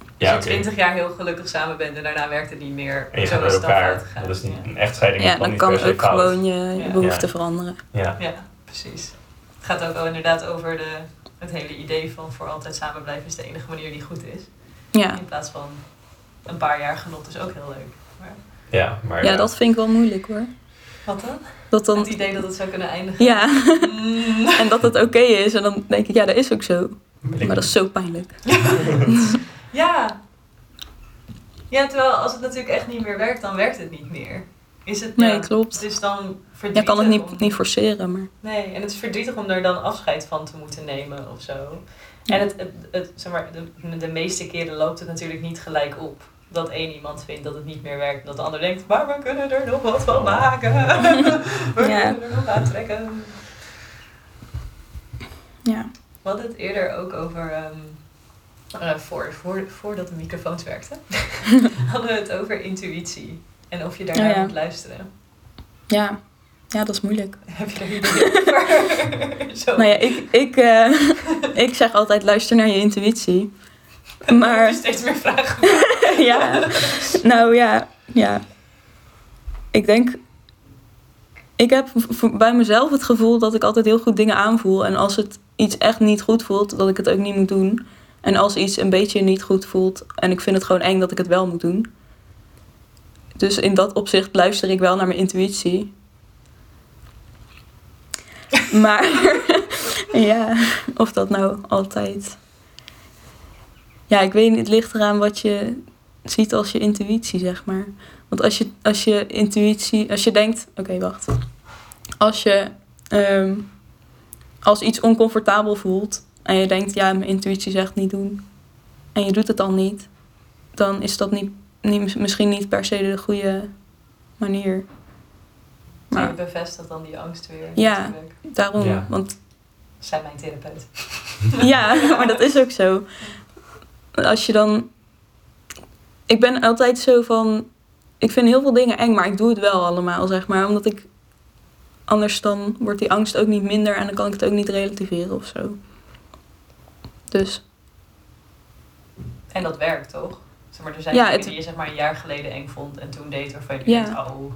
Als Ja, je oké. 20 jaar heel gelukkig samen bent en daarna werkt het niet meer. En je zo gaat met is het dan fout elkaar. Dat is niet, Ja. een echtscheiding ja dan kan ook fout. gewoon je, je Ja. veranderen. Ja. Ja, precies. Het gaat ook wel inderdaad over de, het hele idee van voor altijd samen blijven is de enige manier die goed is. Ja, In plaats van een paar jaar genot is ook heel leuk. Maar, ja, maar ja dat vind ik wel moeilijk hoor. Wat dan? Dat dan, Het idee dat het zou kunnen eindigen. ja, Mm. [LAUGHS] en dat het oké is. En dan denk ik, ja, dat is ook zo. Maar dat is zo pijnlijk. [LAUGHS] [LAUGHS] Ja. Ja, terwijl als het natuurlijk echt niet meer werkt, dan werkt het niet meer. Is het, Nee, ja, klopt. Het is dan Je verdrietig kan het om- niet, niet forceren, maar... Nee, en het is verdrietig om er dan afscheid van te moeten nemen of zo. Ja. En het, het, het, zeg maar, de, de meeste keren loopt het natuurlijk niet gelijk op. Dat één iemand vindt dat het niet meer werkt. En dat de ander denkt, maar we kunnen er nog wat van maken. [LAUGHS] we kunnen er nog aan trekken. Ja. We hadden het eerder ook over, ehm, eh, voor, voor, voordat de microfoons werkten, [LAUGHS] hadden we het over intuïtie. En of je daarnaar Oh ja. moet luisteren. Ja. ja, dat is moeilijk. Heb je daar ideeën over? [LAUGHS] Zo. Nou ja, ik, ik, eh, ik zeg altijd luister naar je intuïtie. [LAUGHS] Maar steeds meer vragen. [LAUGHS] ja, nou ja, ja. Ik denk, ik heb bij mezelf het gevoel dat ik altijd heel goed dingen aanvoel. En als het iets echt niet goed voelt, dat ik het ook niet moet doen. En als iets een beetje niet goed voelt en ik vind het gewoon eng dat ik het wel moet doen. Dus in dat opzicht luister ik wel naar mijn intuïtie. [LAUGHS] Maar ja, of dat nou altijd. Ja, ik weet niet, het ligt eraan wat je ziet als je intuïtie, zeg maar. Want als je, als je intuïtie, als je denkt, oké, wacht. Als je ehm, als iets oncomfortabel voelt en je denkt, ja, mijn intuïtie zegt niet doen. En je doet het dan niet, dan is dat niet, niet, misschien niet per se de goede manier. Maar Maar je bevestigt dan die angst weer. Ja. natuurlijk. daarom, Ja. want Zijn mijn therapeut. Ja, [LAUGHS] maar dat is ook zo. Als je dan. Ik ben altijd zo van. Ik vind heel veel dingen eng, maar ik doe het wel allemaal, zeg maar. Omdat ik. Anders dan wordt die angst ook niet minder en dan kan ik het ook niet relativeren of zo. Dus En dat werkt toch? Zeg maar, er zijn Ja, dingen het- die je zeg maar een jaar geleden eng vond en toen deed waarvan je Ja. denkt, oh,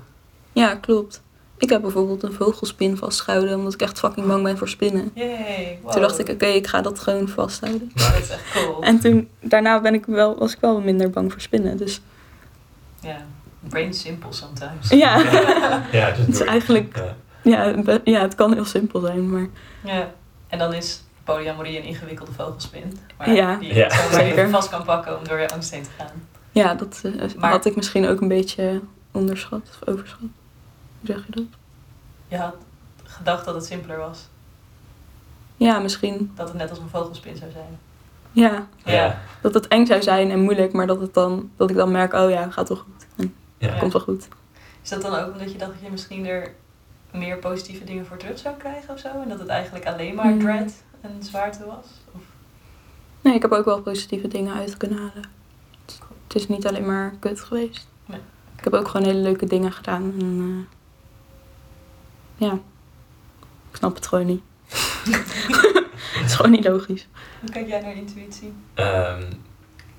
ja, klopt. Ik heb bijvoorbeeld een vogelspin vastgehouden omdat ik echt fucking bang ben voor spinnen. yay, wow. Toen dacht ik, oké, ik ga dat gewoon vasthouden. dat is echt cool. En toen, daarna ben ik wel, was ik wel minder bang voor spinnen. Dus Ja, brain simple sometimes. [LAUGHS] ja, Ja, Het is eigenlijk- Ja. ja, het kan heel simpel zijn, maar Ja, en dan is polyamorie een ingewikkelde vogelspin. Maar Ja. die je Ja. even vast kan pakken om door je angst heen te gaan. ja, dat eh, Maar- had ik misschien ook een beetje onderschat of overschat. Hoe zeg je dat? Je had gedacht dat het simpeler was. Ja, misschien. Dat het net als een vogelspin zou zijn. Ja, Ja. dat het eng zou zijn en moeilijk, maar dat, het dan, dat ik dan merk, oh ja, gaat toch goed. En Ja. het komt wel goed. Is dat dan ook omdat je dacht dat je misschien er meer positieve dingen voor terug zou krijgen of zo? En dat het eigenlijk alleen maar Hmm. dread en zwaarte was? Of? Nee, ik heb ook wel positieve dingen uit kunnen halen. Het is niet alleen maar kut geweest. Nee. Ik heb ook gewoon hele leuke dingen gedaan. En, eh, ja, ik snap het gewoon [LAUGHS] niet. het is gewoon niet logisch. Hoe kijk jij naar intuïtie? Ehm,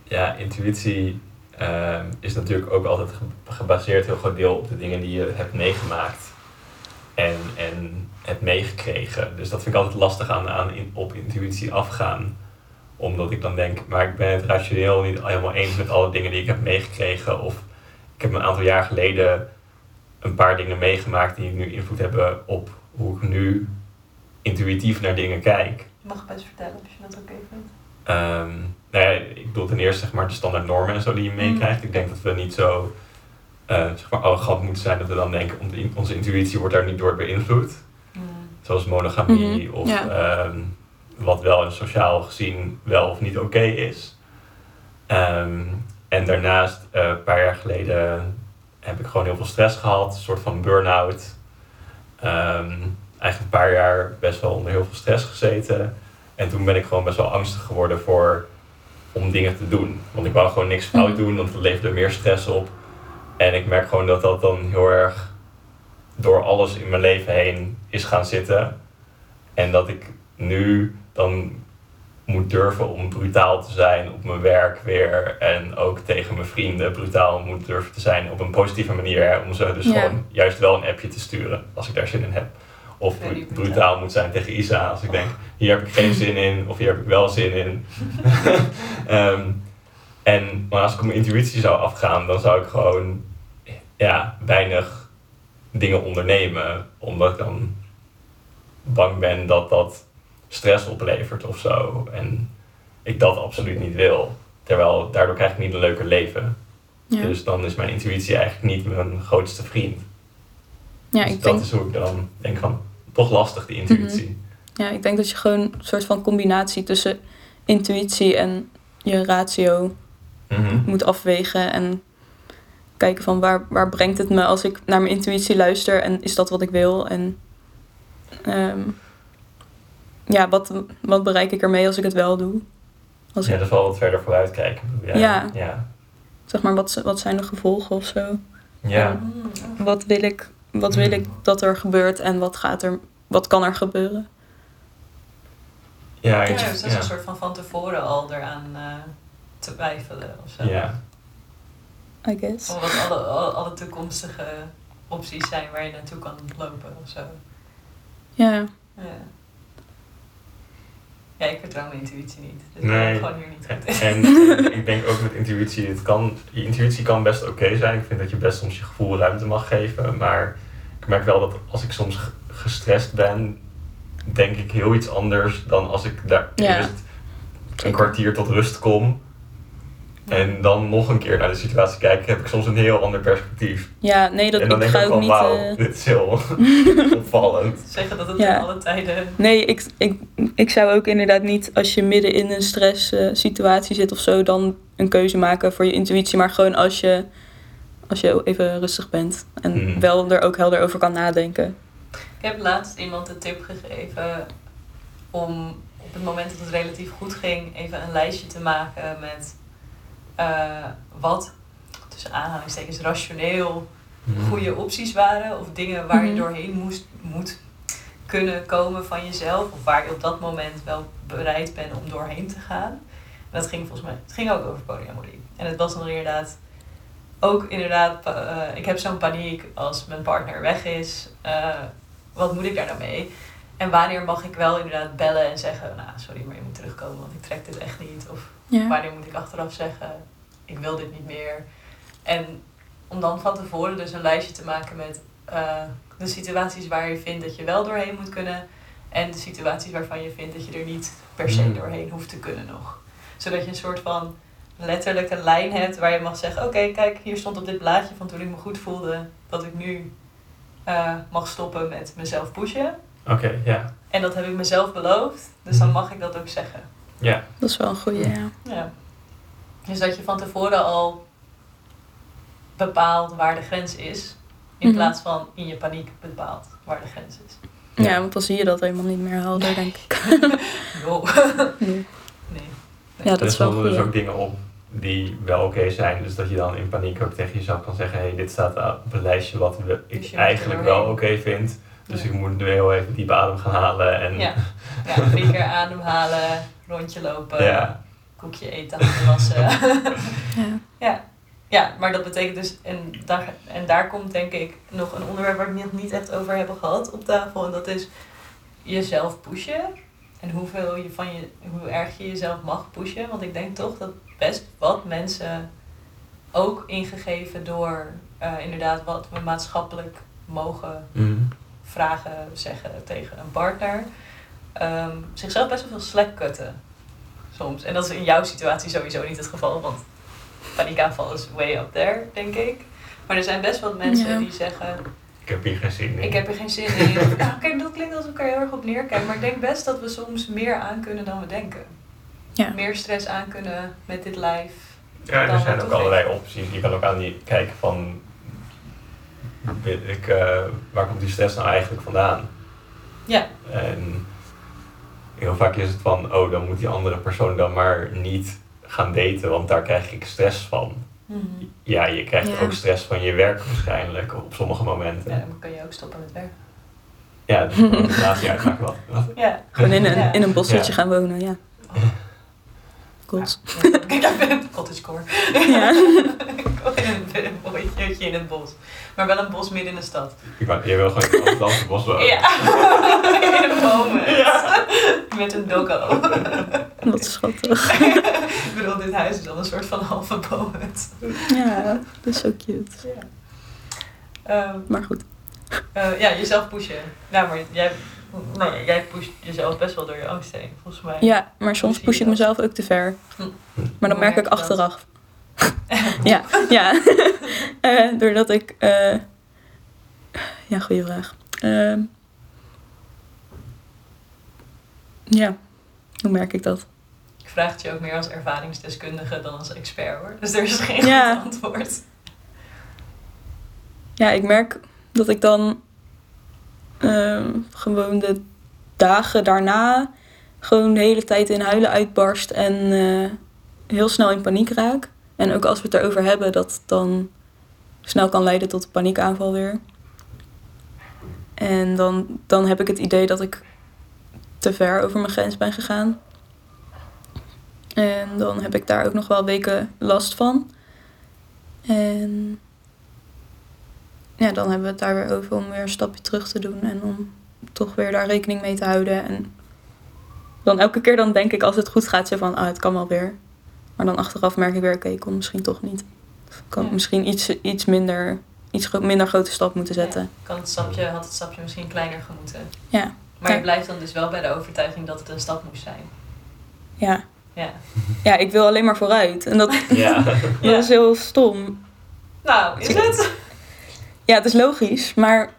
ja, intuïtie ehm, is natuurlijk ook altijd ge- gebaseerd heel groot deel op de dingen die je hebt meegemaakt en, en hebt meegekregen. Dus dat vind ik altijd lastig aan, aan in, op intuïtie afgaan. Omdat ik dan denk, maar ik ben het rationeel niet helemaal eens met alle dingen die ik heb meegekregen. Of ik heb een aantal jaar geleden een paar dingen meegemaakt die nu invloed hebben op hoe ik nu intuïtief naar dingen kijk. Je mag best vertellen als je dat oké vindt. Ehm nou ja, ik bedoel ten eerste zeg maar, de standaard normen en zo die je meekrijgt. Ik denk dat we niet zo eh, zeg maar, arrogant moeten zijn dat we dan denken onze, onze intuïtie wordt daar niet door beïnvloed. Hmm. Zoals monogamie Mhm, of ja. ehm, wat wel sociaal gezien wel of niet oké is. Ehm, en daarnaast, eh, een paar jaar geleden, heb ik gewoon heel veel stress gehad. Een soort van burn-out. Ehm, eigenlijk een paar jaar best wel onder heel veel stress gezeten. En toen ben ik gewoon best wel angstig geworden voor om dingen te doen. Want ik wou gewoon niks fout Mhm. doen, want het leverde meer stress op. En ik merk gewoon dat dat dan heel erg door alles in mijn leven heen is gaan zitten. En dat ik nu dan moet durven om brutaal te zijn op mijn werk weer. En ook tegen mijn vrienden brutaal moet durven te zijn op een positieve manier. Hè, om ze dus Ja. gewoon juist wel een appje te sturen als ik daar zin in heb. Of brutaal. brutaal moet zijn tegen Isa als ik denk, hier heb ik geen [LAUGHS] zin in of hier heb ik wel zin in. [LAUGHS] Ehm, en maar als ik op mijn intuïtie zou afgaan, dan zou ik gewoon ja, weinig dingen ondernemen. Omdat ik dan bang ben dat dat stress oplevert of zo. En ik dat absoluut niet wil. Terwijl daardoor krijg ik niet een leuker leven. Ja, Dus dan is mijn intuïtie eigenlijk niet mijn grootste vriend. ja, dus ik, dat denk, is hoe ik dan denk van, toch lastig die intuïtie. ja ik denk dat je gewoon een soort van combinatie tussen intuïtie en je ratio Mhm. moet afwegen. En kijken van waar, waar brengt het me als ik naar mijn intuïtie luister en is dat wat ik wil? En ehm, ja, wat, wat bereik ik ermee als ik het wel doe? Als Ja, ik, dus wel wat verder vooruit kijken. Ja. Ja. Ja. zeg maar, wat, wat zijn de gevolgen of zo? ja. Hmm, oké. Wat wil ik, wat wil ik dat er gebeurt en wat, gaat er, wat kan er gebeuren? Ja, Ja, ik- dus dat is ja. een soort van van tevoren al eraan eh twijfelen of zo. Ja. I guess. Of wat alle, alle, alle toekomstige opties zijn waar je naartoe kan lopen of zo. Ja, Ja, ja ik vertrouw mijn intuïtie niet. Dus Nee. ik gewoon hier niet goed En, in. en ik denk ook met intuïtie, het kan, je intuïtie kan best oké zijn. Ik vind dat je best soms je gevoel ruimte mag geven. Maar ik merk wel dat als ik soms ge- gestrest ben, denk ik heel iets anders dan als ik daar Ja. eerst een kwartier tot rust kom. En dan nog een keer naar de situatie kijk, heb ik soms een heel ander perspectief. ja nee, dat en dan ik denk ik ga ook van, niet... wauw, eh, dit is heel [LAUGHS] opvallend. Zeggen dat het Ja. in alle tijden... Nee, ik, ik, ik zou ook inderdaad niet als je midden in een stress situatie zit of zo, dan een keuze maken voor je intuïtie. Maar gewoon als je, als je even rustig bent en Hmm. wel er ook helder over kan nadenken. Ik heb laatst iemand de tip gegeven om op het moment dat het relatief goed ging, even een lijstje te maken met eh, wat tussen aanhalingstekens rationeel Mhm. goede opties waren. Of dingen waar je Mhm. doorheen moest, moet kunnen komen van jezelf. Of waar je op dat moment wel bereid bent om doorheen te gaan. En dat ging volgens mij, het ging ook over polyamorie. En het was dan inderdaad ook inderdaad, eh, ik heb zo'n paniek als mijn partner weg is. eh, wat moet ik daar nou mee? En wanneer mag ik wel inderdaad bellen en zeggen, nou sorry, maar je moet terugkomen, want ik trek dit echt niet. Of Ja. wanneer moet ik achteraf zeggen, ik wil dit niet meer. En om dan van tevoren dus een lijstje te maken met eh, de situaties waar je vindt dat je wel doorheen moet kunnen. En de situaties waarvan je vindt dat je er niet per se Mm. doorheen hoeft te kunnen nog. Zodat je een soort van letterlijke lijn hebt waar je mag zeggen, oké kijk, hier stond op dit blaadje van toen ik me goed voelde dat ik nu eh, mag stoppen met mezelf pushen. Oké, ja. En dat heb ik mezelf beloofd, dus dan Mhm. mag ik dat ook zeggen. Ja. Dat is wel een goede, ja. Ja. Dus dat je van tevoren al bepaalt waar de grens is. In Mhm. plaats van in je paniek bepaalt waar de grens is. Ja. Ja, want dan zie je dat helemaal niet meer helder, denk ik. [LAUGHS] Jo. [LAUGHS] Nee. Nee. Ja, dat er is wel dus ook dingen op die wel oké zijn. Dus dat je dan in paniek ook tegen jezelf kan zeggen... hé, hey, dit staat op een lijstje wat we- ik Dus eigenlijk wel oké vind. Dus Ja. ik moet nu heel even diep adem gaan halen. En Ja. [LAUGHS] ja, drie keer ademhalen, rondje lopen, Ja. koekje eten, handen wassen. [LAUGHS] Ja. ja. ja, maar dat betekent dus, en daar, en daar komt denk ik nog een onderwerp waar we het nog niet echt over hebben gehad op tafel. En dat is jezelf pushen. En hoeveel je van je, hoe erg je jezelf mag pushen. Want ik denk toch dat best wat mensen, ook ingegeven door eh, inderdaad wat we maatschappelijk mogen Mhm. Vragen, zeggen tegen een partner, ehm, zichzelf best wel veel slack cutten. Soms. En dat is in jouw situatie sowieso niet het geval, want paniekaanval is way up there, denk ik. Maar er zijn best wel mensen Ja. die zeggen, Ik heb hier geen zin in. ik heb er geen zin in. [LAUGHS] Nou, kijk, dat klinkt alsof ik er heel erg op neerkijk, maar ik denk best dat we soms meer aan kunnen dan we denken. Ja. Meer stress aan kunnen met dit lijf. Ja, er dan zijn ook allerlei opties. Je kan ook aan die kijken van... Ik, eh, waar komt die stress nou eigenlijk vandaan? Ja, En heel vaak is het van... Oh, dan moet die andere persoon dan maar niet gaan daten. Want daar krijg ik stress van. Ja, je krijgt Ja. ook stress van je werk waarschijnlijk. Op sommige momenten. ja Ja, dan kan je ook stoppen met werken. dus gewoon een relatie uitmaken wat. wat. Ja. Gewoon in een, Ja. in een Ja. gaan wonen, ja. Goals. [LAUGHS] Ben ik cottagecore. Ja. [LAUGHS] in een mooitje in het bos. Maar wel een bos midden in de stad. Ik wou- Je wil gewoon in het Amsterdamse bos wonen. Ja, [LAUGHS] in een bomen. Met een doggo. Wat schattig. ik bedoel, dit huis is al een soort van halve bomen. Ja, dat is zo cute. Ja. Ehm, Maar goed. eh, ja, jezelf pushen. Ja, maar jij, nou ja, jij pusht jezelf best wel door je angst heen, volgens mij. Ja, maar soms push ik mezelf ook te ver. Hm. Maar dan merk ik achteraf. [LAUGHS] Ja, ja. [LAUGHS] Eh, doordat ik... eh, ja, goede vraag. Ehm, ja, hoe merk ik dat? Ik vraag het je ook meer als ervaringsdeskundige dan als expert hoor. Dus er is geen Ja. goed antwoord. Ja, ik merk dat ik dan ehm, gewoon de dagen daarna gewoon de hele tijd in huilen uitbarst en eh, heel snel in paniek raak. En ook als we het erover hebben, dat dan snel kan leiden tot een paniekaanval weer. En dan, dan heb ik het idee dat ik te ver over mijn grens ben gegaan. En dan heb ik daar ook nog wel weken last van. En ja, dan hebben we het daar weer over om weer een stapje terug te doen en om toch weer daar rekening mee te houden. En dan elke keer dan denk ik als het goed gaat, zo van, ah, het kan wel weer. Maar dan achteraf merk ik weer, oké, ik kon misschien toch niet. Of ik kan Ja. misschien iets, iets minder, iets gro- minder grote stap moeten zetten. Ja, kan het stapje, had het stapje misschien kleiner gemoeten. Ja, Maar je blijft dan dus wel bij de overtuiging dat het een stap moest zijn. ja. Ja. Ja, ik wil alleen maar vooruit. En dat, Ja. [LAUGHS] dat is heel stom. Nou, is het? Ja, het is logisch, maar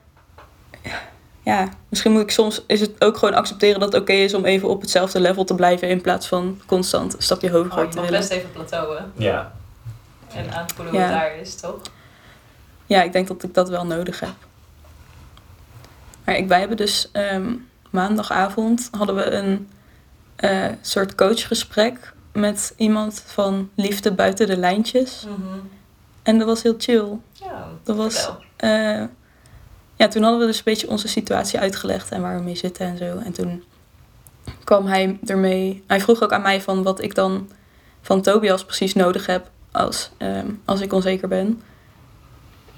ja, misschien moet ik soms is het ook gewoon accepteren dat het oké is om even op hetzelfde level te blijven in plaats van constant een stapje hoger Oh, je te mag willen. best even plateauen ja. en aanvoelen Ja. het daar is, toch? Ja, ik denk dat ik dat wel nodig heb. Maar ik, wij hebben dus ehm, maandagavond hadden we een eh, soort coachgesprek met iemand van Liefde Buiten de Lijntjes. Mhm. En dat was heel chill. Ja, Dat was. Eh, ja, toen hadden we dus een beetje onze situatie uitgelegd en waar we mee zitten en zo. En toen kwam hij ermee. Hij vroeg ook aan mij van wat ik dan van Tobias precies nodig heb als, ehm, als ik onzeker ben.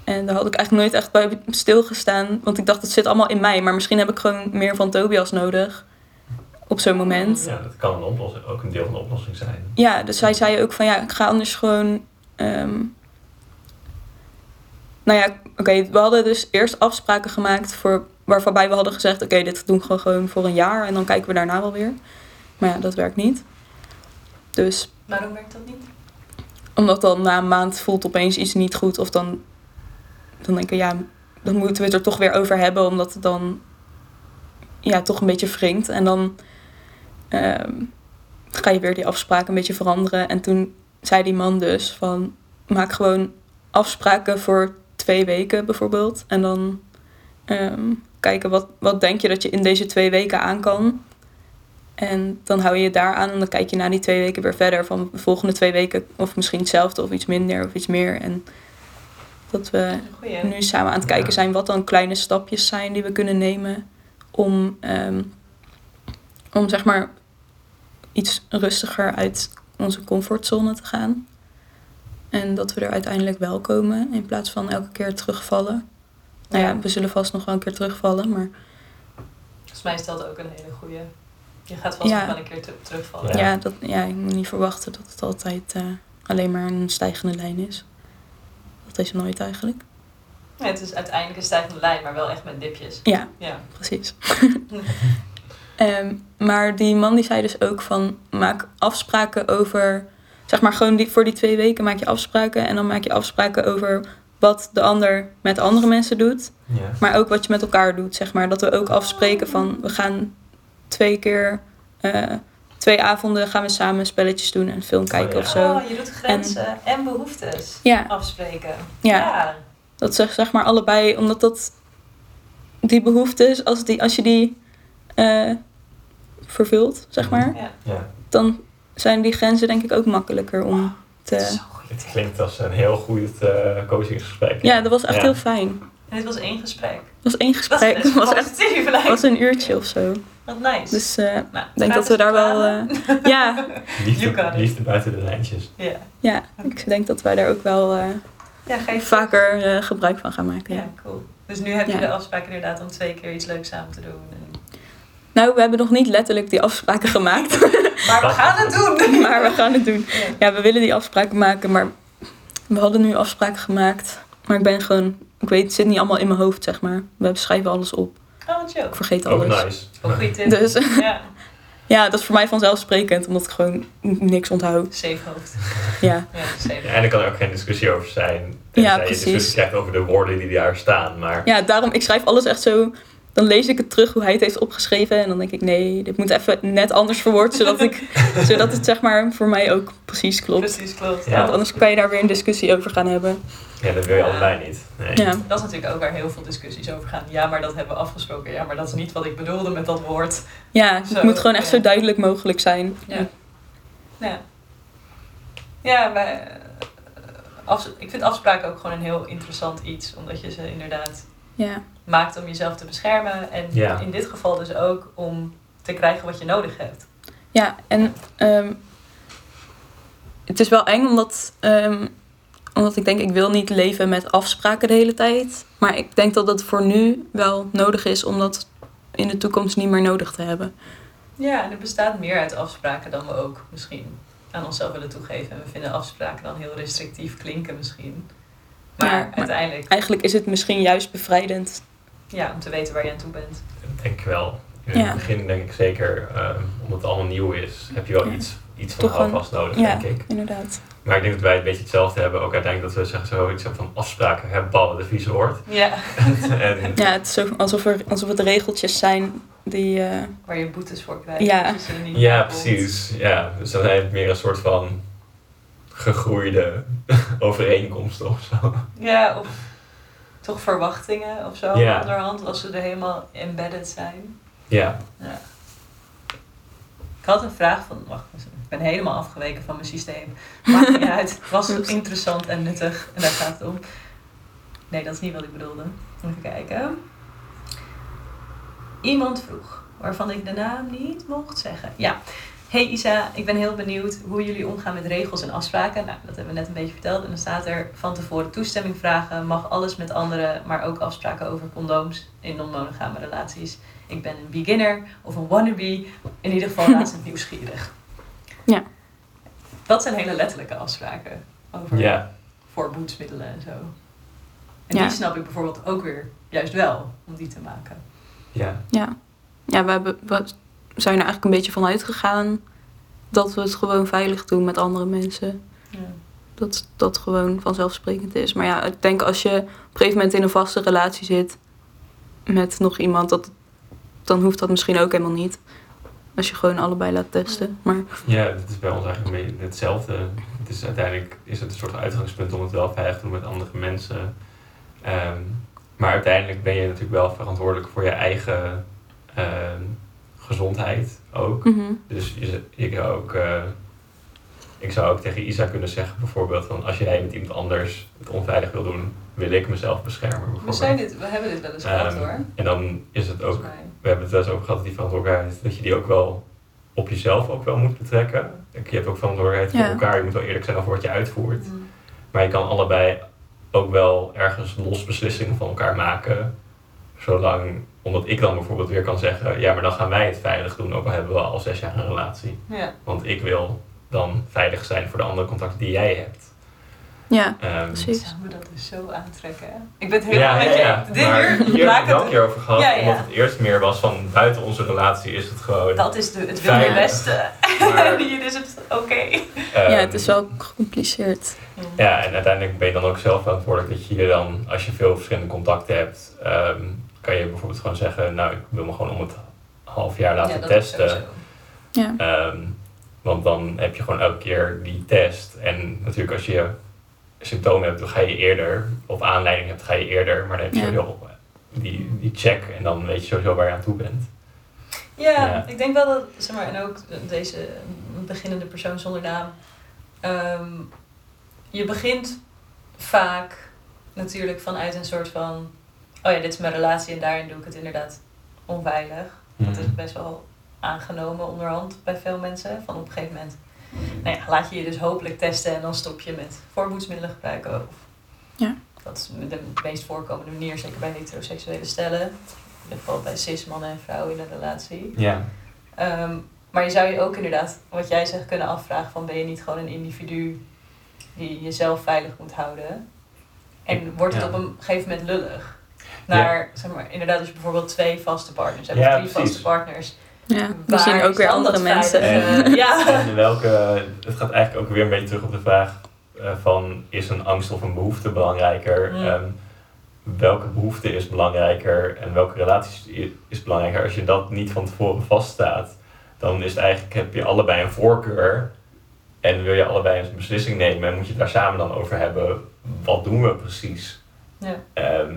En daar had ik eigenlijk nooit echt bij stilgestaan, want ik dacht het zit allemaal in mij. Maar misschien heb ik gewoon meer van Tobias nodig op zo'n moment. Ja, dat kan een oplossing, ook een deel van de oplossing zijn. Ja, dus hij zei ook van ja, ik ga anders gewoon. ehm, nou ja, oké, we hadden dus eerst afspraken gemaakt voor, waarbij we hadden gezegd: oké, dit doen we gewoon voor een jaar en dan kijken we daarna wel weer. Maar ja, dat werkt niet. Dus Waarom werkt dat niet? omdat dan na een maand voelt opeens iets niet goed, of dan, dan denken ja, dan moeten we het er toch weer over hebben, omdat het dan ja, toch een beetje wringt. En dan ehm, ga je weer die afspraken een beetje veranderen. En toen zei die man dus van maak gewoon afspraken voor twee weken bijvoorbeeld. En dan ehm, kijken wat, wat denk je dat je in deze twee weken aan kan. En dan hou je je daar aan en dan kijk je na die twee weken weer verder. Van de volgende twee weken of misschien hetzelfde of iets minder of iets meer. En dat we Goeie. nu samen aan het Ja. kijken zijn wat dan kleine stapjes zijn die we kunnen nemen om, ehm, om zeg maar iets rustiger uit onze comfortzone te gaan. En dat we er uiteindelijk wel komen in plaats van elke keer terugvallen. Nou ja, we zullen vast nog wel een keer terugvallen, maar Volgens mij is dat ook een hele goeie. Je gaat vast nog wel een keer te- terugvallen. ja, dat, ja, ik moet niet verwachten dat het altijd eh, alleen maar een stijgende lijn is. Dat is nooit eigenlijk. Ja, het is uiteindelijk een stijgende lijn, maar wel echt met dipjes. Ja, Ja. precies. [LAUGHS] Ehm, maar die man die zei dus ook van maak afspraken over, zeg maar gewoon die, voor die twee weken maak je afspraken en dan maak je afspraken over wat de ander met andere mensen doet, Ja. maar ook wat je met elkaar doet, zeg maar. Dat we ook afspreken van we gaan twee keer, eh, twee avonden gaan we samen spelletjes doen en een film kijken ja. of zo. Oh, je doet grenzen en, behoeftes Ja, afspreken. ja. ja. Dat zeg, zeg maar allebei, omdat dat die behoeftes, als, die, als je die eh, vervult, zeg maar, Ja. ja. dan zijn die grenzen denk ik ook makkelijker om is te... Het klinkt als een heel goed eh coachingsgesprek. Ja, dat was echt Ja. heel fijn. En dit was één gesprek. Het was één Dat gesprek, is [LAUGHS] het was echt lijkt was een uurtje of zo. Wat nice. Dus eh, ik nou, denk dat we daar wel... eh, [LAUGHS] ja, Liefde, it. liefde buiten de lijntjes. ja. ja, ik denk dat wij daar ook wel eh, ja, geef vaker gebruik van gaan maken. Ja, Ja. cool. Dus nu heb je de afspraak inderdaad om twee keer iets leuks samen te doen. Nou, we hebben nog niet letterlijk die afspraken gemaakt, [LAUGHS] Maar we gaan het doen! [LAUGHS] maar we gaan het doen. Ja. We willen die afspraken maken, maar we hadden nu afspraken gemaakt. Maar ik ben gewoon, ik weet, het zit niet allemaal in mijn hoofd, zeg maar. We schrijven alles op. Oh, chill. Ik vergeet Ook alles. nice. Ook goede tip. Dus [LAUGHS] Ja, ja, dat is voor mij vanzelfsprekend, omdat ik gewoon niks onthoud. safe hoofd. Ja, Ja, safe. Ja, en er kan er ook geen discussie over zijn. Ja, je precies. discussie krijgt over de woorden die daar staan. Maar ja, daarom, ik schrijf alles echt zo. Dan lees ik het terug hoe hij het heeft opgeschreven. En dan denk ik, nee, dit moet even net anders verwoord. Zodat, ik, [LAUGHS] zodat het zeg maar voor mij ook precies klopt. Precies, klopt. Ja. Want anders kan je daar weer een discussie over gaan hebben. ja, dat wil je allebei niet. Nee. Ja, Dat is natuurlijk ook waar heel veel discussies over gaan. Ja, maar dat hebben we afgesproken. Ja, maar dat is niet wat ik bedoelde met dat woord. ja het moet gewoon echt ja. zo duidelijk mogelijk zijn. Ja. Ja. Ja, maar eh, ik vind afspraken ook gewoon een heel interessant iets. Omdat je ze inderdaad Ja, maakt om jezelf te beschermen. En Ja. in dit geval dus ook om te krijgen wat je nodig hebt. ja en ehm, het is wel eng omdat, ehm, omdat ik denk, ik wil niet leven met afspraken de hele tijd. Maar ik denk dat het voor nu wel nodig is om dat in de toekomst niet meer nodig te hebben. Ja, en er bestaat meer uit afspraken dan we ook misschien aan onszelf willen toegeven. En we vinden afspraken dan heel restrictief klinken misschien. Maar, Ja, maar- uiteindelijk, Eigenlijk is het misschien juist bevrijdend. Ja, om te weten waar je aan toe bent. Dat denk ik wel. In Ja. het begin denk ik zeker, ehm, omdat het allemaal nieuw is, heb je wel Ja. iets, iets van houvast nodig, Ja, denk ik. inderdaad. Maar ik denk dat wij een beetje hetzelfde hebben. Ook uiteindelijk dat we zeggen zo iets van afspraken hebben, ballen de vieze woord. Ja, [LAUGHS] en Ja, het is zo, alsof, er, alsof het regeltjes zijn die... eh, waar je boetes voor krijgt. Ja. niet Ja, precies. Ja, dus dan zijn het meer een soort van gegroeide [LAUGHS] overeenkomsten of zo. Ja, of toch verwachtingen of zo. Onderhand, als ze er helemaal embedded zijn. Ja. Ja. Ik had een vraag van, wacht, ik ben helemaal afgeweken van mijn systeem. Maakt niet [LAUGHS] uit. Het was interessant en nuttig en daar gaat het om. Nee, dat is niet wat ik bedoelde. Even kijken. Iemand vroeg, waarvan ik de naam niet mocht zeggen. Ja. Hey Isa, ik ben heel benieuwd hoe jullie omgaan met regels en afspraken. Nou, dat hebben we net een beetje verteld. En dan staat er van tevoren toestemming vragen, mag alles met anderen, maar ook afspraken over condooms in non-monogame relaties. Ik ben een beginner of een wannabe, in ieder geval [LAUGHS] razend nieuwsgierig. Ja. Dat zijn hele letterlijke afspraken over Ja. voorboedsmiddelen en zo. En Ja. die snap ik bijvoorbeeld ook weer juist wel om die te maken. Ja. Ja, ja we, hebben, we zijn er eigenlijk een beetje van uitgegaan dat we het gewoon veilig doen met andere mensen. Ja. Dat dat gewoon vanzelfsprekend is. Maar ja, ik denk als je op een gegeven moment in een vaste relatie zit met nog iemand, dat, dan hoeft dat misschien ook helemaal niet. Als je gewoon allebei laat testen. Maar Ja, dat is bij ons eigenlijk een beetje hetzelfde. Het is uiteindelijk is het een soort uitgangspunt om het wel veilig te doen met andere mensen. Ehm, maar uiteindelijk ben je natuurlijk wel verantwoordelijk voor je eigen ehm, gezondheid ook. mhm, Dus je, ik, zou ook, eh, ik zou ook tegen Isa kunnen zeggen bijvoorbeeld van als jij met iemand anders het onveilig wil doen, wil ik mezelf beschermen We, zijn dit, we hebben dit wel eens gehad Ehm, hoor. En dan is het ook we hebben het wel eens over gehad, die verantwoordelijkheid, dat je die ook wel op jezelf ook wel moet betrekken. Je hebt ook verantwoordelijkheid voor Ja. elkaar, je moet wel eerlijk zijn over wat je uitvoert. Mm. Maar je kan allebei ook wel ergens los beslissingen van elkaar maken. Zolang, omdat ik dan bijvoorbeeld weer kan zeggen, ja maar dan gaan wij het veilig doen, ook al hebben we al zes jaar een relatie. Ja. Want ik wil dan veilig zijn voor de andere contacten die jij hebt. ja, Ehm, precies. Zou me dat dus zo aantrekken? hè? Ik ben het helemaal ja, ja, met je. ja. Dit maar hier, hier maakt heb ik wel een het- keer over gehad, Ja, ja. omdat het eerst meer was van buiten onze relatie is het gewoon... Dat is de, het wilde beste. Maar- En [LAUGHS] hier is het oké. Ja, ehm, het is wel gecompliceerd. Ja, en uiteindelijk ben je dan ook zelf verantwoordelijk dat je je dan, als je veel verschillende contacten hebt, ehm, kan je bijvoorbeeld gewoon zeggen, nou ik wil me gewoon om het half jaar laten ja, dat is testen. Ja, Ehm, want dan heb je gewoon elke keer die test. En natuurlijk als je symptomen hebt, dan ga je eerder, of aanleiding hebt, ga je eerder. Maar dan heb je Ja. sowieso die, die check en dan weet je sowieso waar je aan toe bent. Ja, Ja. ik denk wel dat, zeg maar, en ook deze beginnende persoon zonder naam. ehm, je begint vaak natuurlijk vanuit een soort van, oh ja, dit is mijn relatie en daarin doe ik het inderdaad onveilig. Dat is best wel aangenomen onderhand bij veel mensen. Van op een gegeven moment, nou ja, laat je je dus hopelijk testen en dan stop je met voorboedsmiddelen gebruiken. Of, Ja. Dat is de meest voorkomende manier, zeker bij heteroseksuele stellen. In ieder geval bij cis mannen en vrouwen in een relatie. Ja, Ehm, maar je zou je ook inderdaad, wat jij zegt, kunnen afvragen van ben je niet gewoon een individu die jezelf veilig moet houden? En wordt het ja. op een gegeven moment lullig? Naar, zeg maar, inderdaad, als je bijvoorbeeld twee vaste partners hebt, Ja, of drie precies. vaste partners. ja. misschien ook weer andere mensen. En- [LAUGHS] ja. En welke, het gaat eigenlijk ook weer een beetje terug op de vraag eh, van is een angst of een behoefte belangrijker? Mm. Ehm, welke behoefte is belangrijker en welke relaties i- is belangrijker? Als je dat niet van tevoren vaststaat, dan is het eigenlijk, heb je allebei een voorkeur en wil je allebei een beslissing nemen en moet je het daar samen dan over hebben. Wat doen we precies? Ja. Ehm,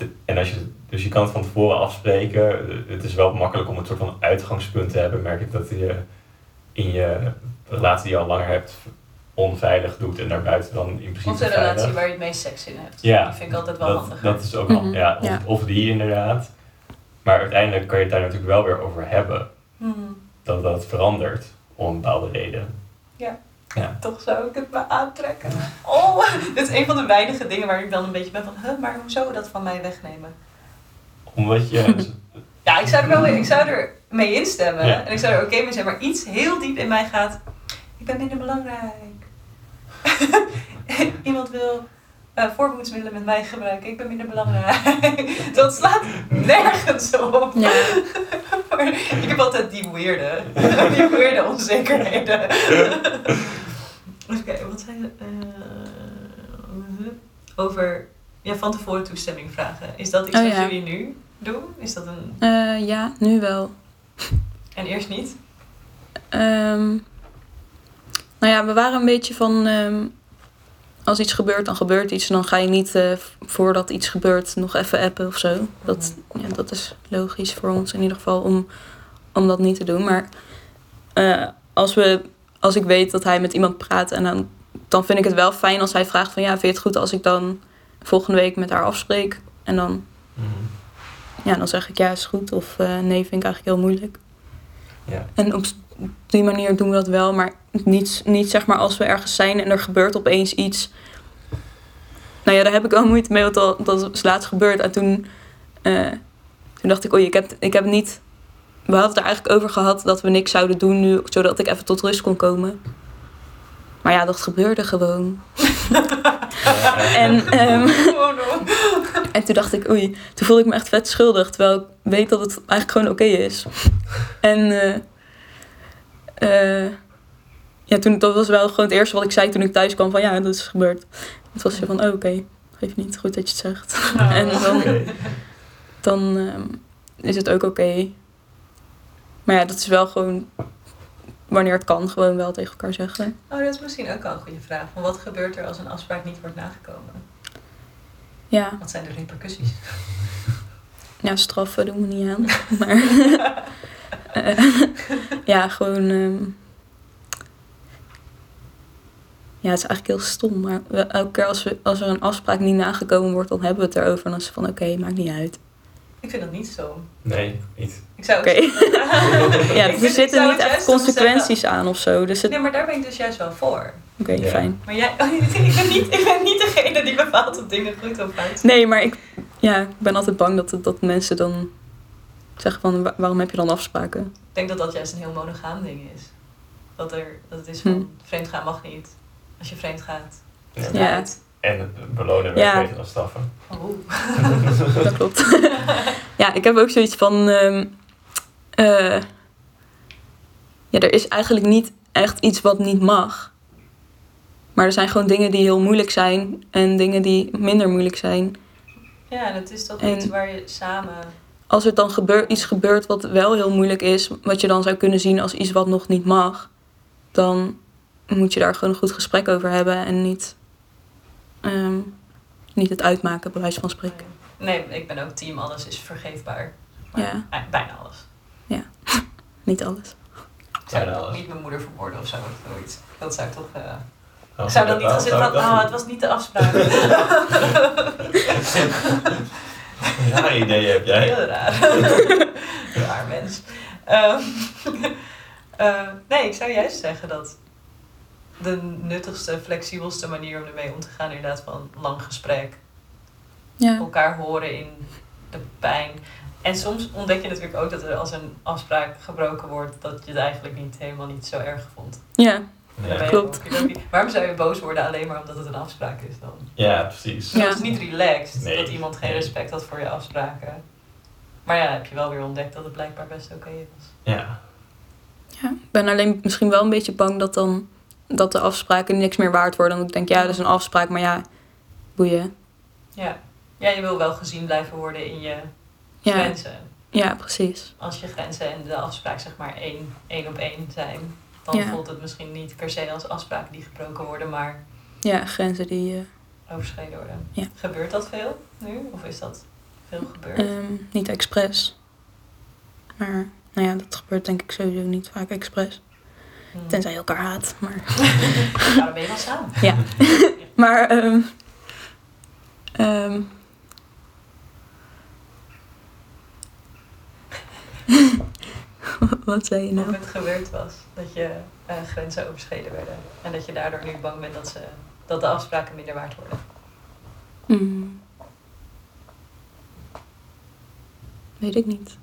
te- en als je, dus je kan het van tevoren afspreken. Het is wel makkelijk om een soort van uitgangspunt te hebben. Merk ik dat je in je relatie die je al langer hebt onveilig doet en daarbuiten dan in principe Of de veilig. relatie waar je het meest seks in hebt. Ja, Die vind ik altijd wel dat, handig. dat is ook Mhm. Ja, of, ja. of die inderdaad. Maar uiteindelijk kan je het daar natuurlijk wel weer over hebben. Hmm. Dat dat verandert om een bepaalde reden. Toch zou ik het me aantrekken. Oh, [LAUGHS] dit is een van de weinige dingen waar ik dan een beetje ben van, huh, maar hoe zou we dat van mij wegnemen? Omdat je... [LAUGHS] Ja, ik zou er wel mee, ik zou er mee instemmen. Ja. En ik zou er oké mee zijn. Maar iets heel diep in mij gaat. Ik ben minder belangrijk. [LAUGHS] Iemand wil voorboedsmiddelen met mij gebruiken. Ik ben minder belangrijk. [LAUGHS] Dat slaat nergens op. Ja, [LAUGHS] ik heb altijd die weirde, [LAUGHS] die weirde onzekerheden. Oké, wat zijn de... eh, over ja, van tevoren toestemming vragen. Is dat iets Oh, wat ja. jullie nu doen? Is dat een... Eh, ja, nu wel. En eerst niet? Ehm, nou ja, we waren een beetje van. ehm, als iets gebeurt, dan gebeurt iets. En dan ga je niet eh, voordat iets gebeurt nog even appen of zo. Dat, ja, dat is logisch voor ons in ieder geval om, om dat niet te doen. Maar eh, als, we, als ik weet dat hij met iemand praat en dan, dan vind ik het wel fijn als hij vraagt van ja, vind je het goed als ik dan volgende week met haar afspreek? En dan, Mhm. ja, dan zeg ik ja, is goed. Of eh, nee, vind ik eigenlijk heel moeilijk. Ja. En op die manier doen we dat wel, maar niet, niet zeg maar als we ergens zijn en er gebeurt opeens iets. Nou ja, daar heb ik wel moeite mee, want dat, dat is laatst gebeurd. En toen, eh, toen dacht ik, oei, ik heb, ik heb niet... We hadden het er eigenlijk over gehad dat we niks zouden doen nu, zodat ik even tot rust kon komen. Maar ja, dat gebeurde gewoon. [LAUGHS] En, ehm, Oh no. en toen dacht ik, oei, toen voelde ik me echt vet schuldig. Terwijl ik weet dat het eigenlijk gewoon oké is. En eh, eh, ja, toen, dat was wel gewoon het eerste wat ik zei toen ik thuis kwam. Van ja, dat is gebeurd. Het was zo van, oh, oké, geef niet, goed dat je het zegt. Oh. En dan, dan ehm, is het ook oké. Maar ja, dat is wel gewoon, wanneer het kan, gewoon wel tegen elkaar zeggen. Oh, dat is misschien ook wel een goede vraag. Van wat gebeurt er als een afspraak niet wordt nagekomen? Ja, Wat zijn de repercussies? ja straffen doen we niet aan. [LAUGHS] Maar eh, [LAUGHS] ja, gewoon... ehm, ja, het is eigenlijk heel stom. Maar we- elke keer als, we, als er een afspraak niet nagekomen wordt, dan hebben we het erover. En dan is het van, oké, maakt niet uit. Ik vind dat niet zo. Nee, niet. Ik zou Oké. [LAUGHS] Ja, er vind- zitten niet echt consequenties aan of zo. Dus het, Nee, maar daar ben ik dus juist wel voor. oké, Ja. fijn. Maar jij, oh, [LAUGHS] ik, ben niet, ik ben niet degene die bepaalt of dingen goed of fout zijn. Nee, maar ik, ja, ik ben altijd bang dat, dat mensen dan zeggen van, "Wa- waarom heb je dan afspraken? Ik denk dat dat juist een heel monogaam ding is. Dat, er, dat het is van, Hm. vreemdgaan mag niet. Als je vreemd gaat, is het Ja. uit. En belonen Ja. werkt beter dan straffen. Oh. [LAUGHS] [LAUGHS] Dat klopt. ja, ik heb ook zoiets van. ehm, eh, ja, er is eigenlijk niet echt iets wat niet mag. Maar er zijn gewoon dingen die heel moeilijk zijn en dingen die minder moeilijk zijn. Ja, en het is toch En- iets waar je samen... Als er dan gebeur, iets gebeurt wat wel heel moeilijk is, wat je dan zou kunnen zien als iets wat nog niet mag, dan moet je daar gewoon een goed gesprek over hebben en niet, ehm, niet het uitmaken, bij wijze van spreken. Nee, ik ben ook team alles is vergeefbaar. Maar Ja. eh, bijna alles. [LAUGHS] Niet alles. Ik zou ook niet mijn moeder vermoorden of zo. of zoiets. Dat zou ik toch... Oh, ik zou dan niet gaan zitten van, oh, het was niet de afspraak. [LAUGHS] [LAUGHS] Rare ideeën heb jij. Heel raar. [LAUGHS] raar mens. Ehm, [LAUGHS] eh, nee, ik zou juist zeggen dat de nuttigste, flexibelste manier om ermee om te gaan inderdaad van lang gesprek. Ja, Elkaar horen in de pijn. En soms ontdek je natuurlijk ook dat er als een afspraak gebroken wordt, dat je het eigenlijk niet helemaal niet zo erg vond. ja, Ja. Klopt. Waarom zou je boos worden alleen maar omdat het een afspraak is dan? Ja, precies. Ja. Het is niet relaxed Nee, dat iemand geen respect had voor je afspraken. Maar ja, heb je wel weer ontdekt dat het blijkbaar best oké was. Ja. Ja, ik ben alleen misschien wel een beetje bang dat dan dat de afspraken niks meer waard worden. Want ik denk, ja, dat is een afspraak, maar ja, boeien. Ja. ja, je wil wel gezien blijven worden in je Ja, grenzen. ja precies. Als je grenzen en de afspraak zeg maar één, één op één zijn, dan Ja. voelt het misschien niet per se als afspraken die gebroken worden, maar Ja, grenzen die... eh, overschreden worden. Ja. Gebeurt dat veel nu? Of is dat veel gebeurd? ehm, niet expres. Maar, nou ja, dat gebeurt denk ik sowieso niet vaak expres. Hmm. Tenzij je elkaar haat, maar... [LAUGHS] Waarom ben je dan samen? [LAUGHS] Ja. Maar, ehm ehm, [LAUGHS] Wat zei je Of nou? het gebeurd was, dat je eh, grenzen overschreden werden. En dat je daardoor nu bang bent dat, ze, dat de afspraken minder waard worden. Hmm. Weet ik niet.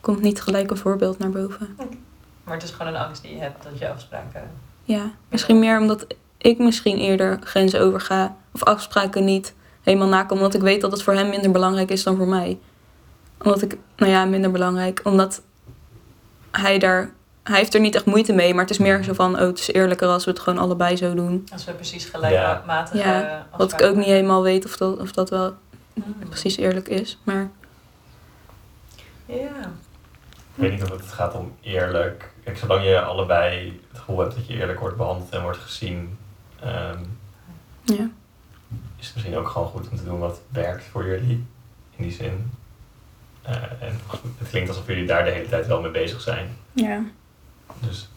Komt niet gelijk een voorbeeld naar boven. Maar het is gewoon een angst die je hebt dat je afspraken... Ja, misschien meer omdat ik misschien eerder grenzen overga. Of afspraken niet helemaal nakom. Omdat ik weet dat het voor hem minder belangrijk is dan voor mij. Omdat ik, nou ja, minder belangrijk. Omdat hij daar... Hij heeft er niet echt moeite mee. Maar het is meer zo van, oh, het is eerlijker als we het gewoon allebei zo doen. Als we precies gelijkmatige Ja, afspraken Wat ik ook niet helemaal weet of dat, of dat wel Hmm. precies eerlijk is. Maar Ja. Ik weet niet of het gaat om eerlijk. Kijk, zolang je allebei het gevoel hebt dat je eerlijk wordt behandeld en wordt gezien, ehm, Ja. is het misschien ook gewoon goed om te doen wat werkt voor jullie. In die zin. Eh, en het klinkt alsof jullie daar de hele tijd wel mee bezig zijn. Ja. Dus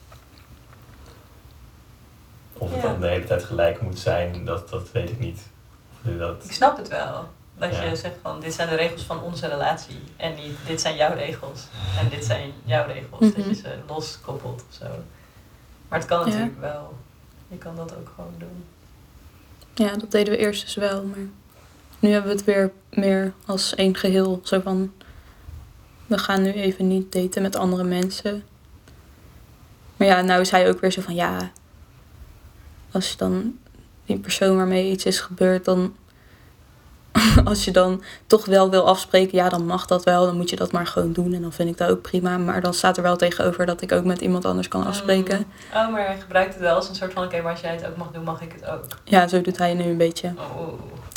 of het Ja. dan de hele tijd gelijk moet zijn, dat, dat weet ik niet. Of dat, Ik snap het wel. Dat Ja. je zegt van, dit zijn de regels van onze relatie. En niet, dit zijn jouw regels. En dit zijn jouw regels. Dat Mhm. je ze loskoppelt of zo. Maar het kan Ja. natuurlijk wel. Je kan dat ook gewoon doen. ja, dat deden we eerst dus wel. Maar nu hebben we het weer meer als één geheel. Zo van, we gaan nu even niet daten met andere mensen. Maar ja, nou is hij ook weer zo van, ja... Als je dan die persoon waarmee iets is gebeurd, dan... [LAUGHS] Als je dan toch wel wil afspreken, ja, dan mag dat wel. Dan moet je dat maar gewoon doen. En dan vind ik dat ook prima. Maar dan staat er wel tegenover dat ik ook met iemand anders kan afspreken. Mm. Oh, maar hij gebruikt het wel als een soort van, oké, maar als jij het ook mag doen, mag ik het ook. Ja, zo doet hij nu een beetje. Oh.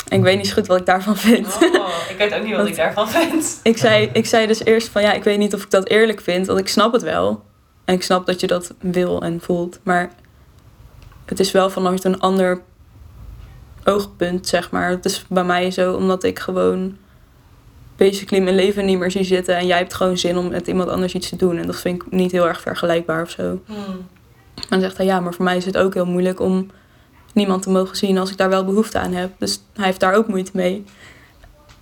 En ik weet niet zo goed wat ik daarvan vind. Oh, ik weet ook niet wat ik [LAUGHS] daarvan vind. Ik zei, ik zei dus eerst van ja, ik weet niet of ik dat eerlijk vind, want ik snap het wel. En ik snap dat je dat wil en voelt. Maar het is wel vanuit een ander oogpunt, zeg maar. Het is bij mij zo omdat ik gewoon basically mijn leven niet meer zie zitten. En jij hebt gewoon zin om met iemand anders iets te doen. En dat vind ik niet heel erg vergelijkbaar of zo. Hmm. En dan zegt hij ja, maar voor mij is het ook heel moeilijk om niemand te mogen zien als ik daar wel behoefte aan heb. Dus hij heeft daar ook moeite mee.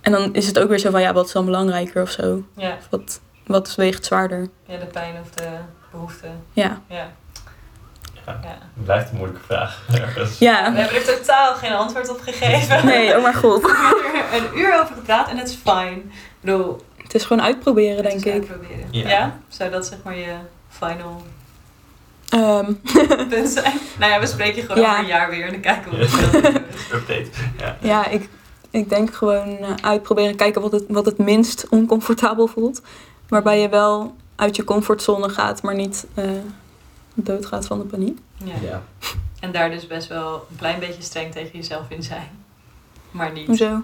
En dan is het ook weer zo van ja, wat is dan belangrijker of zo? Ja. Wat, wat weegt zwaarder? ja, de pijn of de behoefte. Ja. Ja. Ja. ja. het blijft een moeilijke vraag. [LAUGHS] ergens. We Ja. hebben er totaal geen antwoord op gegeven. [LAUGHS] Nee, oh mijn god. We hebben er een uur over gepraat en het is fijn. Ik bedoel, Het is gewoon uitproberen, het denk is ik. uitproberen. Ja. Ja. Zou dat zeg maar je final Ehm, [LAUGHS] punt zijn? Nou ja, we spreken je gewoon Ja. over een jaar weer en dan kijken we is. Update. Ja. ja, ik, ik denk gewoon eh, uitproberen, kijken wat het, wat het minst oncomfortabel voelt. Waarbij je wel uit je comfortzone gaat, maar niet eh, doodgaat van de paniek. Ja. Ja. En daar dus best wel een klein beetje streng tegen jezelf in zijn. Maar niet. Hoezo?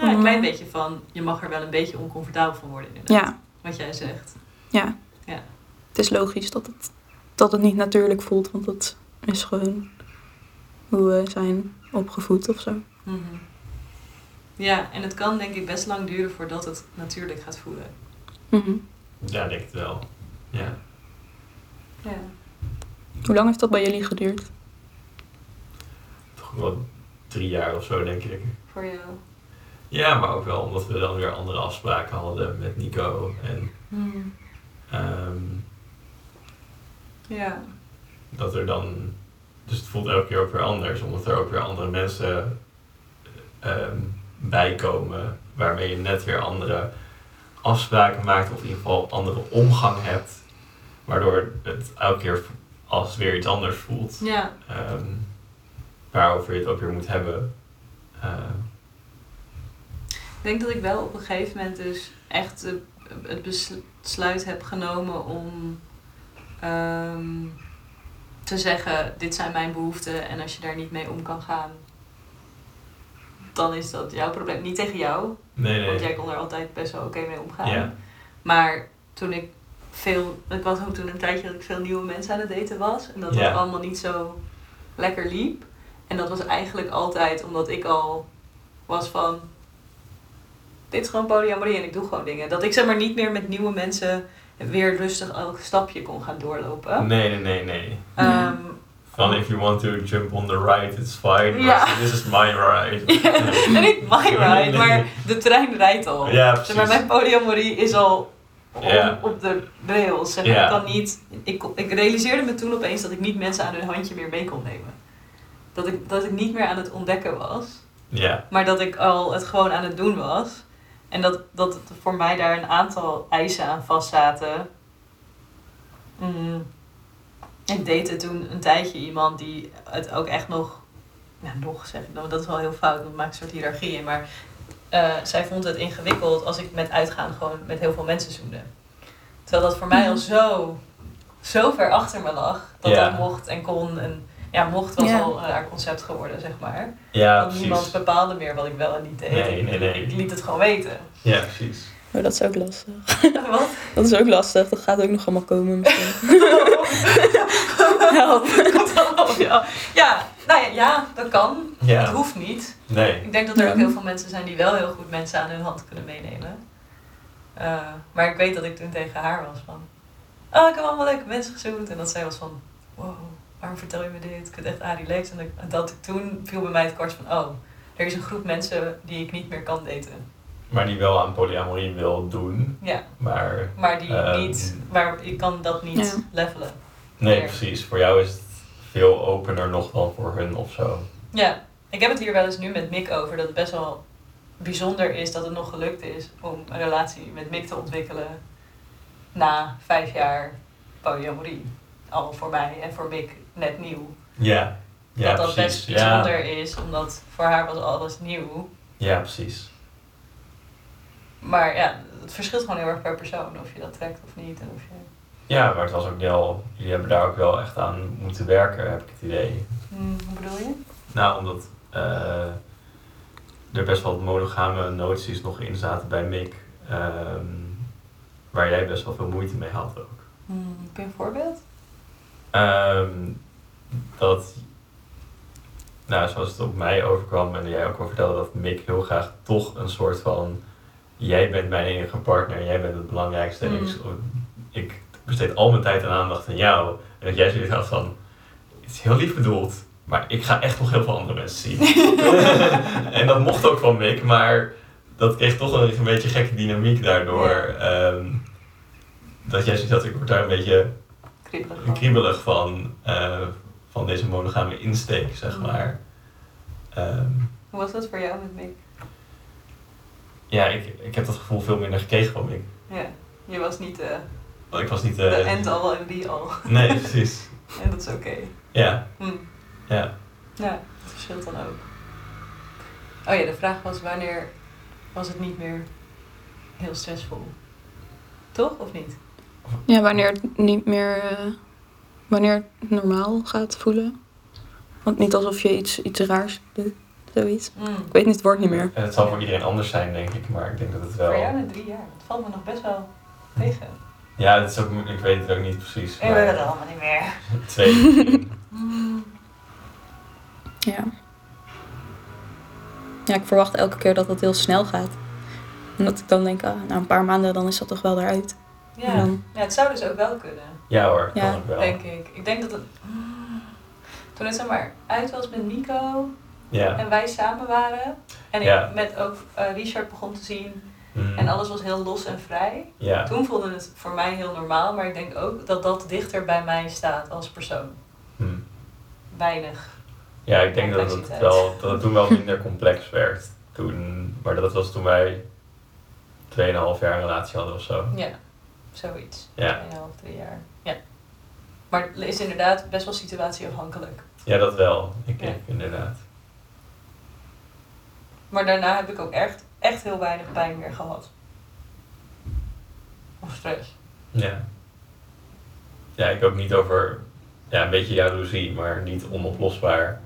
Ja, een klein beetje van, je mag er wel een beetje oncomfortabel van worden inderdaad. Ja, Wat jij zegt. ja. Ja. Het is logisch dat het, dat het niet natuurlijk voelt, want het is gewoon hoe we zijn opgevoed of zo. Mhm. Ja, en het kan denk ik best lang duren voordat het natuurlijk gaat voelen. Mhm. Ja, denk het wel. Ja. Ja. Hoe lang heeft dat bij jullie geduurd? Toch wel drie jaar of zo, denk ik. Voor jou. Ja, maar ook wel omdat we dan weer andere afspraken hadden met Nico. En ehm, Ja. dat er dan. Dus het voelt elke keer ook weer anders, omdat er ook weer andere mensen ehm, bij komen. Waarmee je net weer andere afspraken maakt, of in ieder geval andere omgang hebt. Waardoor het elke keer als weer iets anders voelt. Ja. ehm, waarover je het ook weer moet hebben. Ehm, Ik denk dat ik wel op een gegeven moment dus echt het besluit heb genomen om ehm, te zeggen, dit zijn mijn behoeften en als je daar niet mee om kan gaan, dan is dat jouw probleem. Niet tegen jou, nee, nee. want jij kon er altijd best wel oké mee omgaan. Ja. Maar toen ik veel, ik was ook toen een tijdje dat ik veel nieuwe mensen aan het daten was en dat Ja. dat allemaal niet zo lekker liep. En dat was eigenlijk altijd omdat ik al was van, dit is gewoon polyamorie en ik doe gewoon dingen. Dat ik zeg maar niet meer met nieuwe mensen weer rustig elk stapje kon gaan doorlopen. Nee, nee, nee, nee. Ehm, Van if you want to jump on the ride, it's fine. Ja. but This is my ride. [LAUGHS] en niet my ride, maar de trein rijdt al. Ja, Zeg maar, mijn polyamorie is al op, Ja. op de rails. Zeg maar. Ja. Ik kan niet. Ik, ik realiseerde me toen opeens dat ik niet mensen aan hun handje meer mee kon nemen. Dat ik, dat ik niet meer aan het ontdekken was, Ja, maar dat ik al het gewoon aan het doen was. En dat, dat voor mij daar een aantal eisen aan vastzaten. Mm. Ik date toen een tijdje iemand die het ook echt nog. Ja, nog zeg ik dan, dat is wel heel fout, want het maakt een soort hiërarchie in. Maar eh, zij vond het ingewikkeld als ik met uitgaan gewoon met heel veel mensen zoende. Terwijl dat voor mij al zo, zo ver achter me lag. Dat Ja. dat mocht en kon. En ja, mocht was Ja. al een raar concept geworden, zeg maar. ja Want niemand precies. bepaalde meer wat ik wel en niet deed. Nee, nee, nee. Ik liet het gewoon weten. Ja, precies. Oh, dat is ook lastig. [LAUGHS] Wat? Dat is ook lastig. Dat gaat ook nog allemaal komen misschien. [LAUGHS] Help. Komt allemaal op jou. Ja, dat kan. Het hoeft niet. nee. Ik denk dat er Ja. ook heel veel mensen zijn die wel heel goed mensen aan hun hand kunnen meenemen. Eh, maar ik weet dat ik toen tegen haar was van... Oh, ik heb allemaal leuke mensen gezoend. En dat zij was van... Wow, waarom vertel je me dit? Ik vind het echt Adi. En dat- toen viel bij mij het kort van... Oh, er is een groep mensen die ik niet meer kan daten. Maar die wel aan polyamorie wil doen. Ja, Maar maar die Ehm. niet... Waar, ik kan dat niet Ja. levelen. nee, precies. Voor jou is het veel opener nog dan voor hun of zo. Ja, ik heb het hier wel eens nu met Mick over. Dat het best wel bijzonder is dat het nog gelukt is om een relatie met Mick te ontwikkelen na vijf jaar polyamorie. Al voor mij en voor Mick net nieuw. Ja, ja dat dat precies. best ja. bijzonder is, omdat voor haar was alles nieuw. ja, precies. Maar ja, het verschilt gewoon heel erg per persoon of je dat trekt of niet. En of je... Ja, maar het was ook wel, jullie hebben daar ook wel echt aan moeten werken, heb ik het idee. Hmm, hoe bedoel je? Nou, omdat eh, er best wel monogame noties nog in zaten bij Mick, ehm, waar jij best wel veel moeite mee had ook. Hmm, heb je een voorbeeld? Ehm, dat, nou, zoals het op mij overkwam en jij ook al vertelde, dat Mick heel graag toch een soort van, jij bent mijn enige partner, jij bent het belangrijkste, en ik, ik besteed al mijn tijd en aandacht aan jou. En dat jij zoiets had van, het is heel lief bedoeld, maar ik ga echt nog heel veel andere mensen zien. [LAUGHS] [LAUGHS] en dat mocht ook van Mick, maar dat kreeg toch een, een beetje gekke dynamiek daardoor. Ehm, dat jij zoiets had, ik word daar een beetje Kriebelig. van. kriebelig van, eh, van deze monogame insteek, zeg maar. Ehm, Hoe was dat voor jou met Mick? ja, ik, ik heb dat gevoel veel minder gekregen van Mick. Ja, je was niet eh, Want ik was niet... de eh, end all en be all. nee, precies. [LAUGHS] En dat is oké. Ja, Hm. ja. Ja, het verschilt dan ook. Oh ja, de vraag was wanneer was het niet meer heel stressvol? Toch of niet? Ja, wanneer het niet meer... eh, wanneer het normaal gaat voelen. Want niet alsof je iets, iets raars doet. Zoiets. Mm. Ik weet niet het woord niet meer. En het zal voor iedereen anders zijn, denk ik, maar ik denk dat het wel... Voor jou na drie jaar. Dat valt me nog best wel tegen. Ja, dat is ook, ik weet het ook niet precies. Ik weet het allemaal niet meer. [LAUGHS] Twee. Ja. Ja, ik verwacht elke keer dat het heel snel gaat. En dat ik dan denk, ah, na een paar maanden dan is dat toch wel eruit. En Ja. dan, ja, het zou dus ook wel kunnen, Ja hoor, Ja, kan ook wel. denk ik. Ik denk dat het... Toen het zeg maar uit was met Nico Ja. en wij samen waren. En ik Ja. met ook eh, Richard begon te zien. Mm. En alles was heel los en vrij. Ja. Toen voelde het voor mij heel normaal, maar ik denk ook dat dat dichter bij mij staat als persoon. Mm. Weinig. Ja, ik denk dat het, wel, dat het toen wel minder complex werd. Toen, maar dat was toen wij 2,5 jaar een relatie hadden of zo. Ja, zoiets. Ja. 2,5, drie jaar. Ja. Maar het is inderdaad best wel situatieafhankelijk. Ja, dat wel. Ik, Ja. ik inderdaad. Maar daarna heb ik ook echt, echt heel weinig pijn meer gehad. Of stress. Ja. Ja, ik ook niet over ja, een beetje jaloezie, maar niet onoplosbaar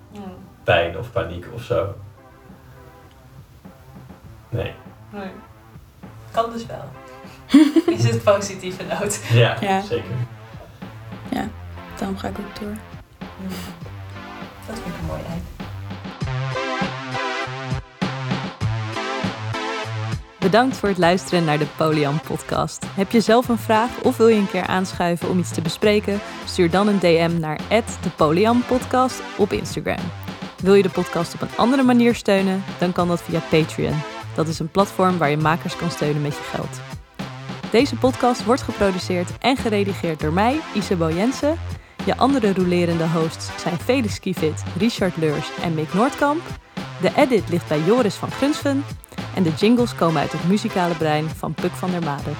pijn of paniek of zo. Nee. Nee. Kan dus wel. [LAUGHS] is het positieve noot. Ja, Ja. zeker. daarom ga ik ook door. Dat vind ik een mooi eind. Bedankt voor het luisteren naar de Polian podcast. Heb je zelf een vraag of wil je een keer aanschuiven om iets te bespreken? Stuur dan een DM naar de podcast op Instagram. Wil je de podcast op een andere manier steunen? Dan kan dat via Patreon. Dat is een platform waar je makers kan steunen met je geld. Deze podcast wordt geproduceerd en geredigeerd door mij, Isabel Jensen. Je andere rolerende hosts zijn Felix Kievit, Richard Leurs en Mick Noordkamp. De edit ligt bij Joris van Grunsven. En de jingles komen uit het muzikale brein van Puk van der Made.